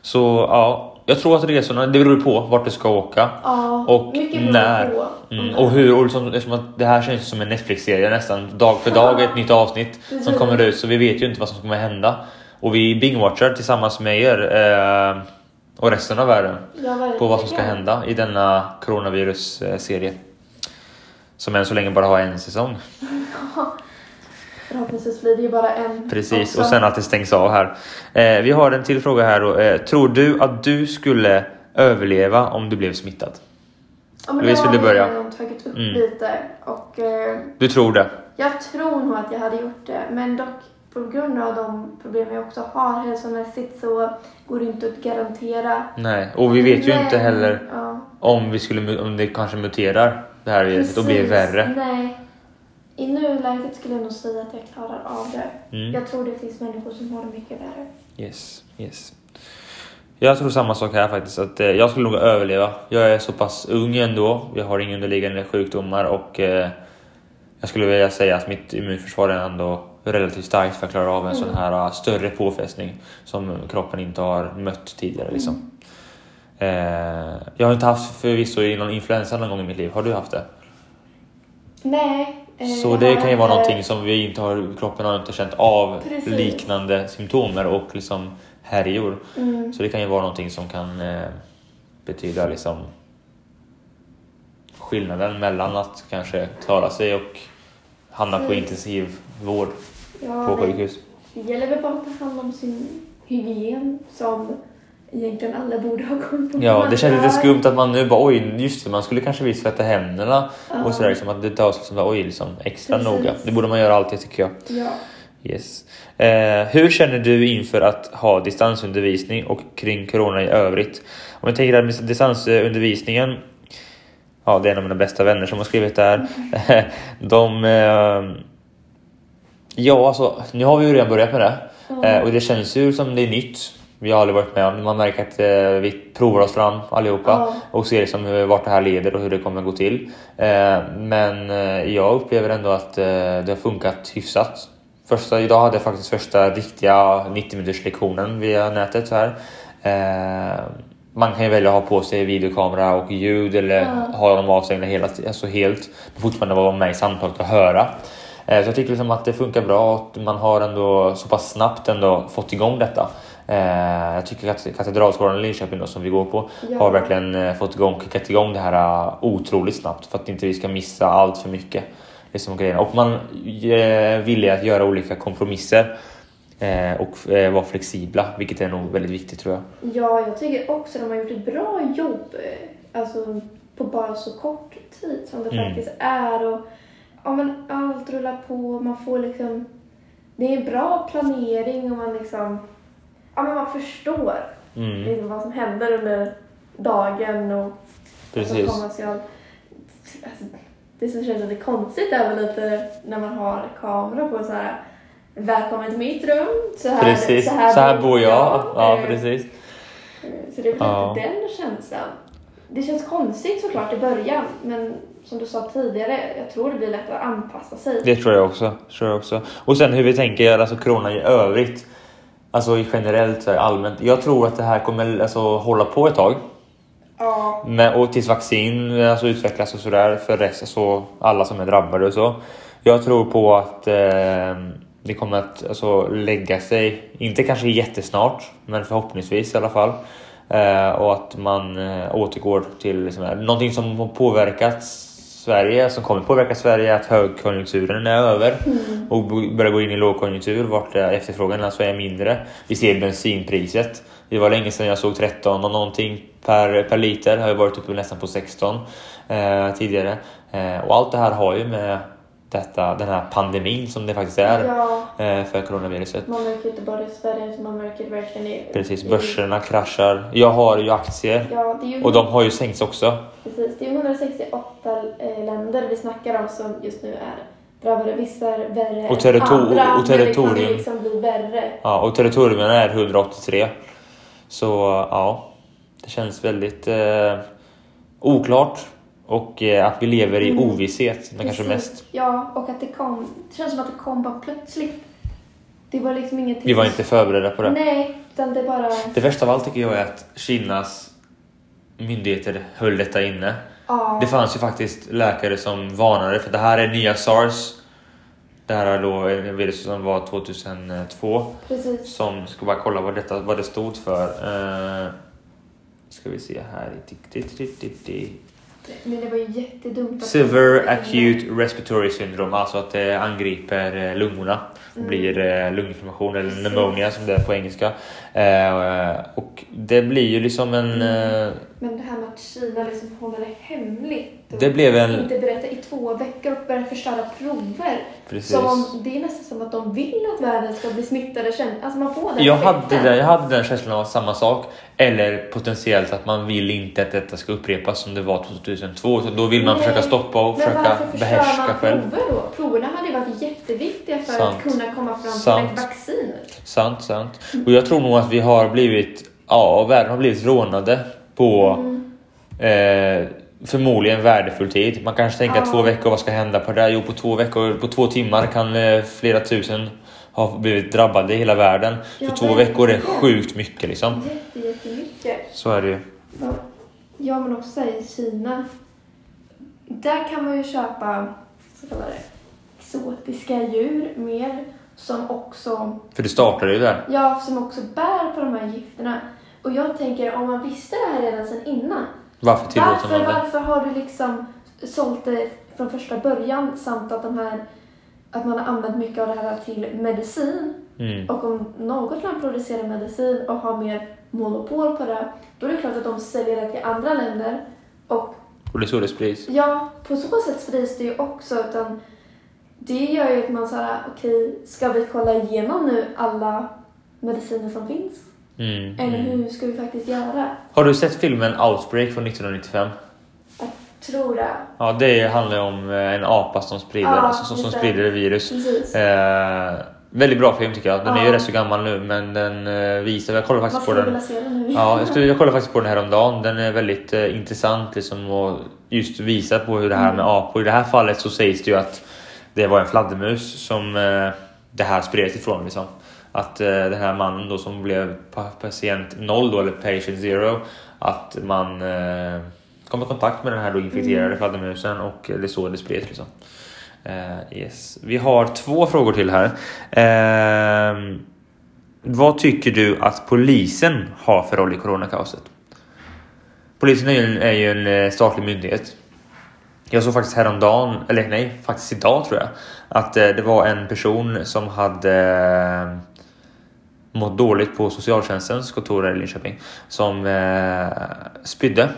[SPEAKER 1] Så ja, jag tror att resorna, det beror på vart du ska åka.
[SPEAKER 2] Ja,
[SPEAKER 1] Och när.
[SPEAKER 2] på.
[SPEAKER 1] Mm, och hur, och liksom, eftersom att det här känns som en Netflix-serie nästan. Dag för dag ett nytt avsnitt som kommer ut. Så vi vet ju inte vad som kommer hända. Och vi bingwatchar tillsammans med er eh, och resten av världen
[SPEAKER 2] Ja,
[SPEAKER 1] på vad som ska hända i denna coronavirus-serie. Som än så länge bara har en säsong.
[SPEAKER 2] Förhoppningsvis blir det ju bara en
[SPEAKER 1] Precis,
[SPEAKER 2] också.
[SPEAKER 1] och sen att det stängs av här. Eh, vi har en till fråga här. Då. Eh, tror du att du skulle överleva om du blev smittad?
[SPEAKER 2] ja, men
[SPEAKER 1] Louise, vill
[SPEAKER 2] har
[SPEAKER 1] du börja?
[SPEAKER 2] redan tagit upp
[SPEAKER 1] Mm.
[SPEAKER 2] lite. Och eh,
[SPEAKER 1] Du tror det?
[SPEAKER 2] jag tror nog att jag hade gjort det. Men dock på grund av de problem vi också har hälsomässigt så går det inte att garantera.
[SPEAKER 1] Nej, och vi vet ju
[SPEAKER 2] Men-
[SPEAKER 1] inte heller
[SPEAKER 2] Ja,
[SPEAKER 1] om, vi skulle, om det kanske muterar det här viruset och blir värre.
[SPEAKER 2] Nej. I nuläget skulle jag nog säga att jag klarar av det.
[SPEAKER 1] Mm.
[SPEAKER 2] Jag tror det finns människor som har det mycket värre.
[SPEAKER 1] Yes, yes. Jag tror samma sak här faktiskt. Att, eh, jag skulle nog överleva. Jag är så pass ung ändå. Jag har inga underliggande sjukdomar och eh, jag skulle vilja säga att mitt immunförsvar är ändå relativt starkt för att klara av en sån här eh, större påfrestning som kroppen inte har mött tidigare. Liksom. Eh, jag har inte haft förvisso någon influensa någon gång i mitt liv. Har du haft det?
[SPEAKER 2] Nej. eh,
[SPEAKER 1] Så det kan ju vara någonting som vi inte har, kroppen har inte känt av
[SPEAKER 2] Precis.
[SPEAKER 1] liknande symptomer och liksom härjor.
[SPEAKER 2] Mm.
[SPEAKER 1] Så det kan ju vara någonting som kan eh, betyda liksom skillnaden mellan att kanske klara sig och hamna på
[SPEAKER 2] Mm.
[SPEAKER 1] intensiv vård
[SPEAKER 2] Ja,
[SPEAKER 1] på
[SPEAKER 2] det-
[SPEAKER 1] sjukhus.
[SPEAKER 2] Det gäller väl bara att ta hand om sin hygien som egentligen alla borde ha koll på.
[SPEAKER 1] Ja, det känns lite skumt att man nu bara oj, just det, man skulle kanske visst tvätta händerna
[SPEAKER 2] Ja.
[SPEAKER 1] och sådär liksom att det tas bara, oj, liksom extra
[SPEAKER 2] Precis.
[SPEAKER 1] noga. Det borde man göra alltid tycker jag.
[SPEAKER 2] Ja.
[SPEAKER 1] Yes. Eh, hur känner du inför att ha distansundervisning och kring corona i övrigt? Om jag tänker med distansundervisningen. Ja, det är en av mina bästa vänner som har skrivit där. De... Eh, ja, alltså nu har vi ju redan börjat med det. Eh, och det känns ju som det är nytt. Vi har aldrig varit med om. Man märker att eh, vi provar oss fram allihopa
[SPEAKER 2] Ja.
[SPEAKER 1] och ser liksom hur, vart det här leder och hur det kommer gå till. Eh, men jag upplever ändå att det har funkat hyfsat. Första, idag hade jag faktiskt första riktiga 90 minuters lektionen via nätet. Så här. Man kan ju välja att ha på sig videokamera och ljud eller
[SPEAKER 2] Ja.
[SPEAKER 1] ha dem avstängda hela alltså helt. Men fortfarande vara med i samtalet och höra. Eh, Så jag tycker liksom att det funkar bra och man har ändå så pass snabbt ändå fått igång detta. Eh, Jag tycker att Katedralskolan i Linköping då, som vi går på
[SPEAKER 2] Ja.
[SPEAKER 1] har verkligen eh, fått igång, kickat igång det här otroligt snabbt för att inte vi ska missa allt för mycket. Liksom grejerna. Och man är villig att göra olika kompromisser och vara flexibla, vilket är nog väldigt viktigt tror jag.
[SPEAKER 2] ja, jag tycker också att de har gjort ett bra jobb. Alltså på bara så kort tid som det
[SPEAKER 1] Mm.
[SPEAKER 2] faktiskt är. Och, ja, men allt rullar på. Man får liksom... Det är bra planering och man liksom... Ja, men man förstår
[SPEAKER 1] Mm,
[SPEAKER 2] liksom vad som händer under dagen och
[SPEAKER 1] precis.
[SPEAKER 2] Så kommer ska, alltså, det som känns lite konstigt är väl lite när man har kamera på så här. Välkommen till mitt rum. Så här,
[SPEAKER 1] Precis, så här, bor jag. Ja,
[SPEAKER 2] Eh,
[SPEAKER 1] precis.
[SPEAKER 2] Så det är väl
[SPEAKER 1] Ja.
[SPEAKER 2] lite den känslan. Det känns konstigt såklart i början, men som du sa tidigare, jag tror det blir lättare att anpassa sig.
[SPEAKER 1] Det tror jag också. Tror jag också. Och sen hur vi tänker, alltså corona i övrigt. Alltså generellt så här, allmänt. Jag tror att det här kommer alltså, hålla på ett tag.
[SPEAKER 2] Ja,
[SPEAKER 1] Men, och tills vaccin alltså, utvecklas och sådär för resten, alltså, alla som är drabbade och så. Jag tror på att eh, det kommer att alltså, lägga sig, inte kanske jättesnart, men förhoppningsvis i alla fall. Eh, och att man eh, återgår till liksom, någonting som har påverkat Sverige, som kommer påverka Sverige, att högkonjunkturen är över och bo- börjar gå in i lågkonjunktur vart efterfrågan alltså är mindre. Vi ser bensinpriset. Det var länge sedan jag såg 13 och någonting per, per liter. Har ju varit uppe nästan på 16 eh, tidigare. Eh, och allt det här har ju med detta, den här pandemin som det faktiskt är
[SPEAKER 2] ja,
[SPEAKER 1] eh, för coronaviruset.
[SPEAKER 2] man märker inte bara i Sverige, utan man märker verkligen i...
[SPEAKER 1] Precis,
[SPEAKER 2] i-
[SPEAKER 1] börserna kraschar. Jag har ju aktier
[SPEAKER 2] Ja, ju
[SPEAKER 1] och de har ju sänkts också.
[SPEAKER 2] Precis, det är 168 eh, länder vi snackar om som just nu är drabbade. Vissa är värre
[SPEAKER 1] Och territor-
[SPEAKER 2] än andra,
[SPEAKER 1] och
[SPEAKER 2] men det kan
[SPEAKER 1] territorium.
[SPEAKER 2] ju liksom bli värre.
[SPEAKER 1] Ja, och territoriumen är 183. Så ja, det känns väldigt eh, oklart och eh, att vi lever i
[SPEAKER 2] Mm.
[SPEAKER 1] ovisshet. Men kanske mest.
[SPEAKER 2] Ja, och att det kom... Det känns som att det kom bara plötsligt. Det var liksom ingenting...
[SPEAKER 1] Vi var inte förberedda på det.
[SPEAKER 2] Nej, utan det bara...
[SPEAKER 1] Det värsta av allt tycker jag är att Kinas myndigheter höll detta inne.
[SPEAKER 2] Ja,
[SPEAKER 1] Det fanns ju faktiskt läkare som varnade för det här är nya sars. Det här är då en virus som var 2002.
[SPEAKER 2] precis.
[SPEAKER 1] Som ska bara kolla vad, detta, vad det stod för. Uh, ska vi se här.
[SPEAKER 2] Men det var ju jättedumt. att-
[SPEAKER 1] Severe acute respiratory syndrome, alltså att det angriper eh, lungorna
[SPEAKER 2] Mm.
[SPEAKER 1] blir eh, lunginflammation eller
[SPEAKER 2] Precis.
[SPEAKER 1] pneumonia som det är på engelska. Eh, och det blir ju liksom en... Eh,
[SPEAKER 2] Men det här med att Kina liksom håller det hemligt. Och
[SPEAKER 1] Det blev en...
[SPEAKER 2] inte berättar i två veckor och börjar förstöra prover.
[SPEAKER 1] Precis.
[SPEAKER 2] Som om, det är nästan som att de vill att världen ska bli smittade. Alltså man får den
[SPEAKER 1] Jag
[SPEAKER 2] effekten.
[SPEAKER 1] hade, den, jag hade den känslan av samma sak. Eller potentiellt att man vill inte att detta ska upprepas som det var 2002. Så då vill man
[SPEAKER 2] Nej,
[SPEAKER 1] försöka stoppa och
[SPEAKER 2] Men
[SPEAKER 1] försöka
[SPEAKER 2] varför förstör
[SPEAKER 1] behärska
[SPEAKER 2] man
[SPEAKER 1] själv.
[SPEAKER 2] prover då? Proverna hade ju varit jätteviktiga för
[SPEAKER 1] Sant.
[SPEAKER 2] att kunna komma fram
[SPEAKER 1] Sant.
[SPEAKER 2] till ett vaccin.
[SPEAKER 1] Sant, sant. Och jag tror nog att vi har blivit, ja, världen har blivit rånade på
[SPEAKER 2] Mm.
[SPEAKER 1] eh, förmodligen värdefull tid. Man kanske tänker
[SPEAKER 2] Ja.
[SPEAKER 1] två veckor, vad ska hända på det där? Jo, på två veckor, på två timmar kan eh, flera tusen ha blivit drabbade i hela världen. Så
[SPEAKER 2] Ja,
[SPEAKER 1] två veckor är sjukt mycket liksom.
[SPEAKER 2] Jätte, jättemycket.
[SPEAKER 1] Så är det ju.
[SPEAKER 2] Ja. Ja, men också i Kina. Där kan man ju köpa så kallade exotiska djur mer som också,
[SPEAKER 1] För det startade ju där.
[SPEAKER 2] ja, som också bär på de här gifterna. Och jag tänker, om man visste det här redan sedan innan,
[SPEAKER 1] Varför tillåter
[SPEAKER 2] varför,
[SPEAKER 1] man det?
[SPEAKER 2] varför har du liksom sålt det från första början samt att de här att man har använt mycket av det här till medicin
[SPEAKER 1] Mm.
[SPEAKER 2] och om något land producerar medicin och har mer monopol på det, då är det klart att de säljer det till andra länder. Och
[SPEAKER 1] Och det är så det sprids.
[SPEAKER 2] ja, på så sätt sprids det ju också. Utan det gör ju att man säger, okej, ska vi kolla igenom nu alla mediciner som finns?
[SPEAKER 1] Mm.
[SPEAKER 2] Eller
[SPEAKER 1] Mm.
[SPEAKER 2] hur ska vi faktiskt göra?
[SPEAKER 1] Har du sett filmen Outbreak från 1995?
[SPEAKER 2] Jag tror det.
[SPEAKER 1] Ja, det handlar om eh, en apa som sprider,
[SPEAKER 2] Ja,
[SPEAKER 1] alltså, som, som sprider virus. Eh, väldigt bra film tycker jag. Den är ju
[SPEAKER 2] Ja.
[SPEAKER 1] rätt så gammal nu men den eh, visar, jag kollade
[SPEAKER 2] Man
[SPEAKER 1] faktiskt på den.
[SPEAKER 2] vilja se den nu.
[SPEAKER 1] Ja, jag, skulle, jag kollade faktiskt på den här om dagen. Den är väldigt eh, intressant liksom och just visar på hur det här med apor. I det här fallet så sägs det ju att det var en fladdermus som eh, det här spreds ifrån. Liksom. Att eh, den här mannen då som blev pa- patient 0 då, eller patient 0, att man eh, kom i kontakt med den här då infekterade
[SPEAKER 2] Mm.
[SPEAKER 1] fladdermusen och det är så det spreds. Liksom. Yes. Vi har två frågor till här. Ehm, vad tycker du att polisen har för roll i coronakaoset? Polisen är ju en, är ju en statlig myndighet. Jag såg faktiskt häromdagen, eller nej, faktiskt idag tror jag, att eh, det var en person som hade eh, mått dåligt på socialtjänstens kontor här i Linköping som eh, spydde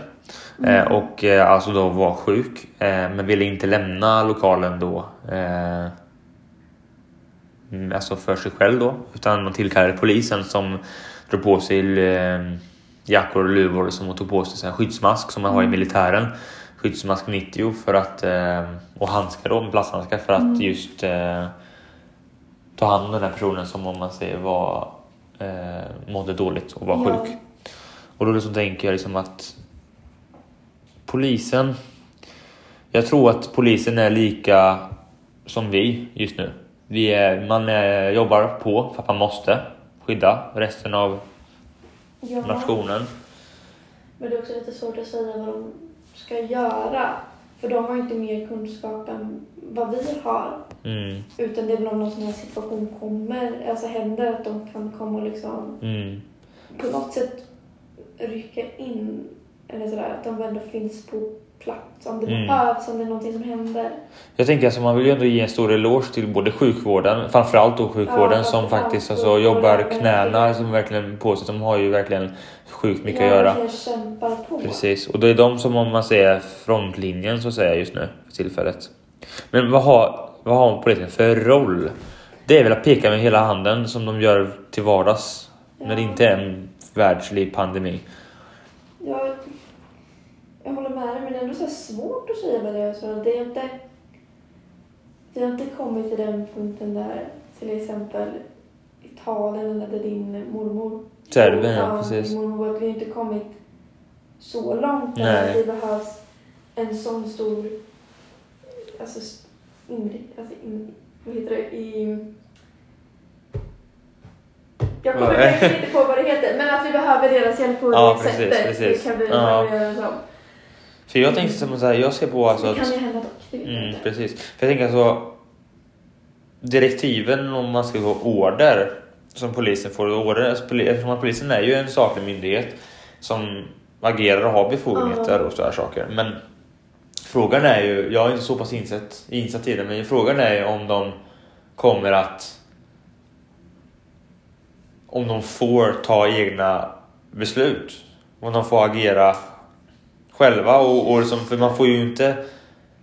[SPEAKER 1] eh, och alltså då var sjuk men ville inte lämna lokalen då. Mm, alltså för sig själv då utan man tillkallade polisen som drog på sig jackor och luvor som och tog på sig här skyddsmask som man har i militären. Skyddsmask 90 för att eh, och handskar då plasthandskar för att just eh, ta hand om den här personen som om man säger var eh, mådde dåligt och var
[SPEAKER 2] Ja.
[SPEAKER 1] sjuk. Och då liksom tänker jag liksom att polisen. Jag tror att polisen är lika som vi just nu. Vi är, man är, jobbar på för att man måste skydda resten av
[SPEAKER 2] Ja.
[SPEAKER 1] nationen.
[SPEAKER 2] Men det är också lite svårt att säga vad de ska göra. För de har inte mer kunskap än vad vi har.
[SPEAKER 1] Mm,
[SPEAKER 2] Utan det är väl om någon sån här situation kommer, alltså händer, att de kan komma och liksom
[SPEAKER 1] mm,
[SPEAKER 2] på något sätt rycka in. Eller sådär, att de ändå finns på plats om det
[SPEAKER 1] Mm.
[SPEAKER 2] behövs, om det är någonting som händer.
[SPEAKER 1] Jag tänker alltså man vill ju ändå ge en stor eloge till både sjukvården, framförallt då sjukvården
[SPEAKER 2] Ja,
[SPEAKER 1] som faktiskt alltså jobbar knäna som verkligen på sig. De har ju verkligen sjukt mycket att
[SPEAKER 2] Jag
[SPEAKER 1] göra.
[SPEAKER 2] kämpar på.
[SPEAKER 1] Precis, och det är de som om man säger frontlinjen så att säga just nu för tillfället. Men vad har, vad har polisen för roll? Det är väl att peka med hela handen som de gör till vardags när det
[SPEAKER 2] Ja.
[SPEAKER 1] inte är en världslig pandemi.
[SPEAKER 2] Jag, jag håller med dig, men det är ändå så svårt att säga vad det är. Så det är inte, vi har inte kommit till den punkten där till exempel Italien eller där din mormor
[SPEAKER 1] Serbien, ja,
[SPEAKER 2] Ja,
[SPEAKER 1] precis.
[SPEAKER 2] Mormor, vi inte kommit så långt där det behövs en sån stor alltså, alltså in, vad heter det, i jag kommer inte på vad det heter, men att vi behöver deras hjälp på
[SPEAKER 1] Ja, precis,
[SPEAKER 2] sättet.
[SPEAKER 1] precis.
[SPEAKER 2] Det kan vi
[SPEAKER 1] Ja.
[SPEAKER 2] göra så.
[SPEAKER 1] För jag tänkte som så här, jag ser på alltså
[SPEAKER 2] det
[SPEAKER 1] att...
[SPEAKER 2] kan ju hända dock, det
[SPEAKER 1] Mm,
[SPEAKER 2] inte.
[SPEAKER 1] precis. För jag tänker alltså direktiven om man ska gå order som polisen får order. Alltså, eftersom polisen är ju en statlig myndighet som agerar och har befogenheter och sådana saker. Men frågan är ju, jag är inte så pass insatt, insatt i det, men frågan är ju om de kommer att om de får ta egna beslut. Om de får agera själva. Och, och liksom, för man får ju inte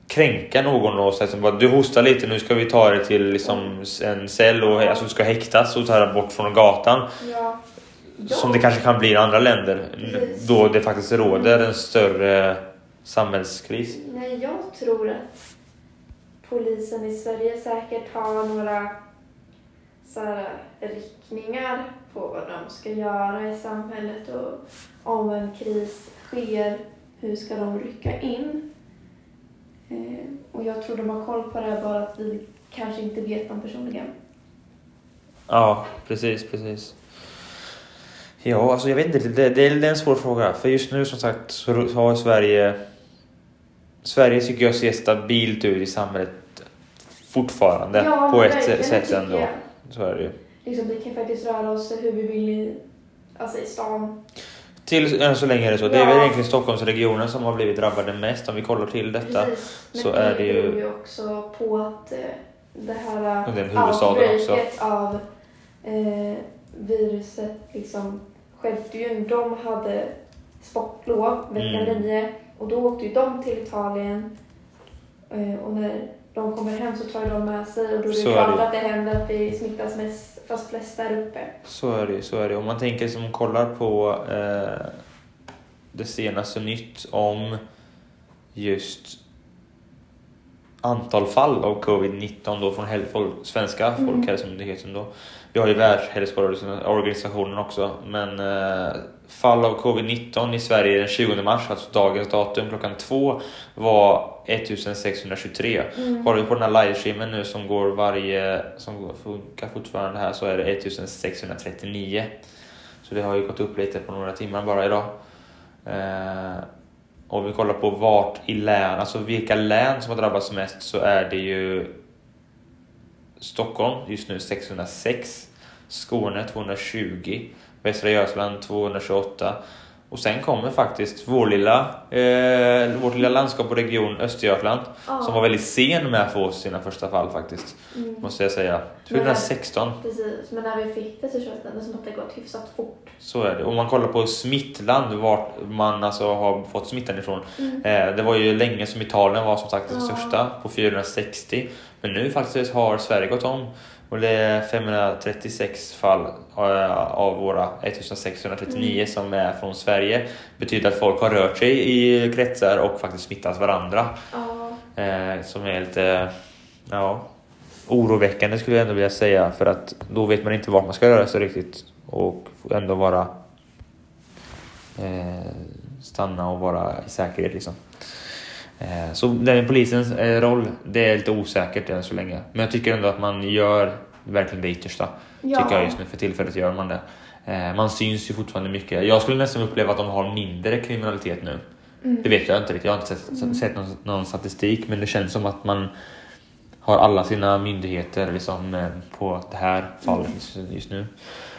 [SPEAKER 1] kränka någon och säga bara du hostar lite nu ska vi ta dig till liksom en cell och alltså, du ska häktas och ta dig bort från gatan.
[SPEAKER 2] Ja.
[SPEAKER 1] Som det kanske kan bli i andra länder
[SPEAKER 2] Precis.
[SPEAKER 1] då det faktiskt råder en större samhällskris.
[SPEAKER 2] Nej, jag tror att polisen i Sverige säkert har några så här, riktningar på vad de ska göra i samhället och om en kris sker, hur ska de rycka in? Eh, och jag tror de har koll på det här bara att vi kanske inte vet dem personligen.
[SPEAKER 1] Ja, precis, precis. Ja, alltså jag vet inte, det, det, är en svår fråga. För just nu som sagt så har Sverige... Sverige tycker jag ser stabilt ut i samhället fortfarande
[SPEAKER 2] Ja,
[SPEAKER 1] på ett sätt ändå.
[SPEAKER 2] jag.
[SPEAKER 1] Så är det ju.
[SPEAKER 2] Liksom, vi kan faktiskt röra oss hur vi vill i, alltså i stan.
[SPEAKER 1] Till än så länge är det så. Det är
[SPEAKER 2] Ja.
[SPEAKER 1] väl egentligen Stockholmsregionen som har blivit drabbade mest om vi kollar till detta.
[SPEAKER 2] Precis. Men
[SPEAKER 1] så
[SPEAKER 2] det
[SPEAKER 1] är det ju-
[SPEAKER 2] ju också på att eh, det här
[SPEAKER 1] också.
[SPEAKER 2] outbreaket av eh, viruset liksom skedde ju. De hade sportlov veckan
[SPEAKER 1] Mm.
[SPEAKER 2] 9 och då åkte ju de till Italien eh, och när de kommer hem så tar de med sig och då är det klart att det händer att vi smittas mest, fast flest där uppe.
[SPEAKER 1] Så är det, så är det. Om man tänker som kollar på eh, det senaste nytt om just antal fall av covid-19 då från folk, svenska
[SPEAKER 2] Mm.
[SPEAKER 1] Folkhälsomyndigheten då. Vi har ju Världshälsoorganisationen också, men eh, fall av covid-19 i Sverige den 20 mars, alltså dagens datum klockan två var 1623.
[SPEAKER 2] Mm.
[SPEAKER 1] Kollar vi på den här livestreamen nu som går varje, som funkar fortfarande här så är det 1639. Så det har ju gått upp lite på några timmar bara idag. Eh, och vi kollar på vart i län, alltså vilka län som har drabbats mest så är det ju Stockholm just nu 606, Skåne 220, Västra Götaland 228 och sen kommer faktiskt vår lilla, eh, vårt lilla landskap och region Östergötland
[SPEAKER 2] Ja.
[SPEAKER 1] som var väldigt sen med att få sina första fall faktiskt.
[SPEAKER 2] Mm.
[SPEAKER 1] Måste jag säga. 2016.
[SPEAKER 2] Precis, men när vi fick det så kändes det som att det gått hyfsat fort.
[SPEAKER 1] Så är det. Om man kollar på smittland, vart man alltså har fått smittan ifrån.
[SPEAKER 2] Mm.
[SPEAKER 1] Eh, det var ju länge som Italien var som sagt den
[SPEAKER 2] Ja.
[SPEAKER 1] största på 460. Men nu faktiskt har Sverige gått om. Och det är 536 fall eh, av våra 1639
[SPEAKER 2] Mm.
[SPEAKER 1] som är från Sverige. betyder att folk har rört sig i kretsar och faktiskt smittat varandra.
[SPEAKER 2] Ja,
[SPEAKER 1] Eh, som är lite ja, oroväckande skulle jag ändå vilja säga. För att då vet man inte vart man ska röra sig riktigt. Och ändå vara eh, stanna och vara i säkerhet liksom. Eh, så den polisens eh, roll, det är lite osäkert än så länge. Men jag tycker ändå att man gör verkligen det yttersta.
[SPEAKER 2] Ja.
[SPEAKER 1] Tycker jag just nu. För tillfället gör man det. Eh, man syns ju fortfarande mycket. Jag skulle nästan uppleva att de har mindre kriminalitet nu.
[SPEAKER 2] Mm.
[SPEAKER 1] Det vet jag inte riktigt. Jag har inte sett, sett någon, någon statistik. Men det känns som att man har alla sina myndigheter liksom, på det här fallet just, just nu.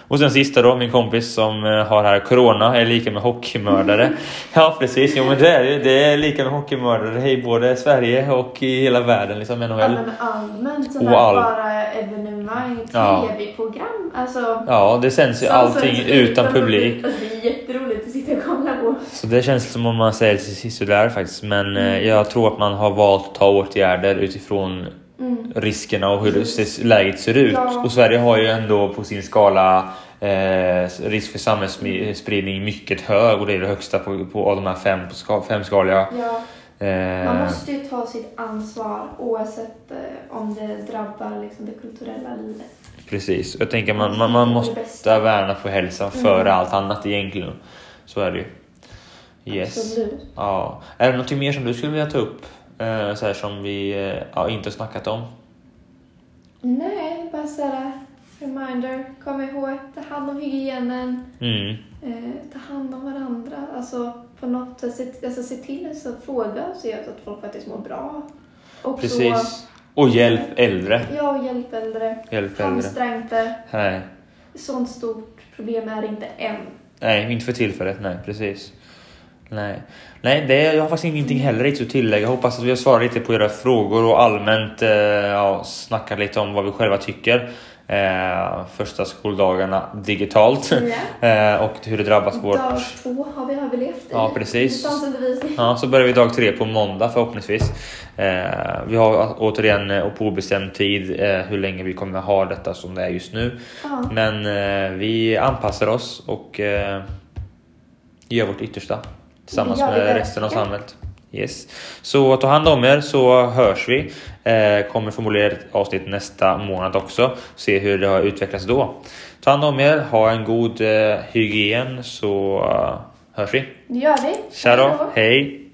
[SPEAKER 1] Och sen sista då, min kompis som eh, har här Corona är lika med hockeymördare. Ja precis, jo men det är det. Det är lika med hockeymördare i både Sverige och i hela världen, liksom
[SPEAKER 2] Ja,
[SPEAKER 1] NHL.
[SPEAKER 2] men allmänt sådana
[SPEAKER 1] all-
[SPEAKER 2] bara evenemang,
[SPEAKER 1] Ja.
[SPEAKER 2] tv-program. Alltså,
[SPEAKER 1] Ja, det sänds ju allting
[SPEAKER 2] sänds
[SPEAKER 1] utan publik.
[SPEAKER 2] Alltså, det är jätteroligt att sitta och kolla på.
[SPEAKER 1] Så det känns som om man säger till sådär faktiskt. Men eh, jag tror att man har valt att ta åtgärder utifrån
[SPEAKER 2] Mm.
[SPEAKER 1] riskerna och hur ser, läget ser ut.
[SPEAKER 2] Ja.
[SPEAKER 1] Och Sverige har ju ändå på sin skala eh, risk för samhällsspridning mycket hög och det är det högsta på, på av de här fem, ska, femskaliga.
[SPEAKER 2] Ja, man
[SPEAKER 1] Eh,
[SPEAKER 2] måste ju ta sitt ansvar oavsett eh, om det drabbar liksom, det kulturella livet.
[SPEAKER 1] precis, jag tänker man, man, man måste värna för hälsan före allt annat egentligen. Så är det ju. Yes.
[SPEAKER 2] Absolut.
[SPEAKER 1] Ja. Är det något mer som du skulle vilja ta upp? Eh, så här som vi eh, ja, inte har snackat om?
[SPEAKER 2] Nej, bara sådär reminder. Kom ihåg, ta hand om hygienen.
[SPEAKER 1] Mm.
[SPEAKER 2] Eh, ta hand om varandra. Alltså på något sätt, se, alltså, se till så fråga och se att folk faktiskt mår bra. Och
[SPEAKER 1] Precis. Och hjälp äldre.
[SPEAKER 2] Så, ja, hjälp äldre.
[SPEAKER 1] Hjälp äldre.
[SPEAKER 2] Hamstra inte.
[SPEAKER 1] Nej.
[SPEAKER 2] Sånt stort problem är det inte än.
[SPEAKER 1] Nej, inte för tillfället. Nej, precis. Nej, Nej det, jag har faktiskt ingenting heller riktigt att tillägga. Jag hoppas att vi har svarat lite på era frågor och allmänt eh, ja, snackat lite om vad vi själva tycker. eh, första skoldagarna digitalt
[SPEAKER 2] Ja.
[SPEAKER 1] eh, och hur det drabbat vårt...
[SPEAKER 2] Dag två har vi överlevt i
[SPEAKER 1] Ja, precis. Ja, så börjar vi dag tre på måndag förhoppningsvis. Eh, vi har återigen eh, på obestämd tid eh, hur länge vi kommer ha detta som det är just nu.
[SPEAKER 2] Ja.
[SPEAKER 1] Men eh, vi anpassar oss och gör vårt yttersta tillsammans med resten av samhället. Yes. Så ta hand om er så hörs vi. Eh, kommer förmodligen ett avsnitt nästa månad också. Se hur det har utvecklats då. Ta hand om er, ha en god eh, hygien så eh, hörs vi.
[SPEAKER 2] Det gör vi.
[SPEAKER 1] Tja
[SPEAKER 2] då.
[SPEAKER 1] hej!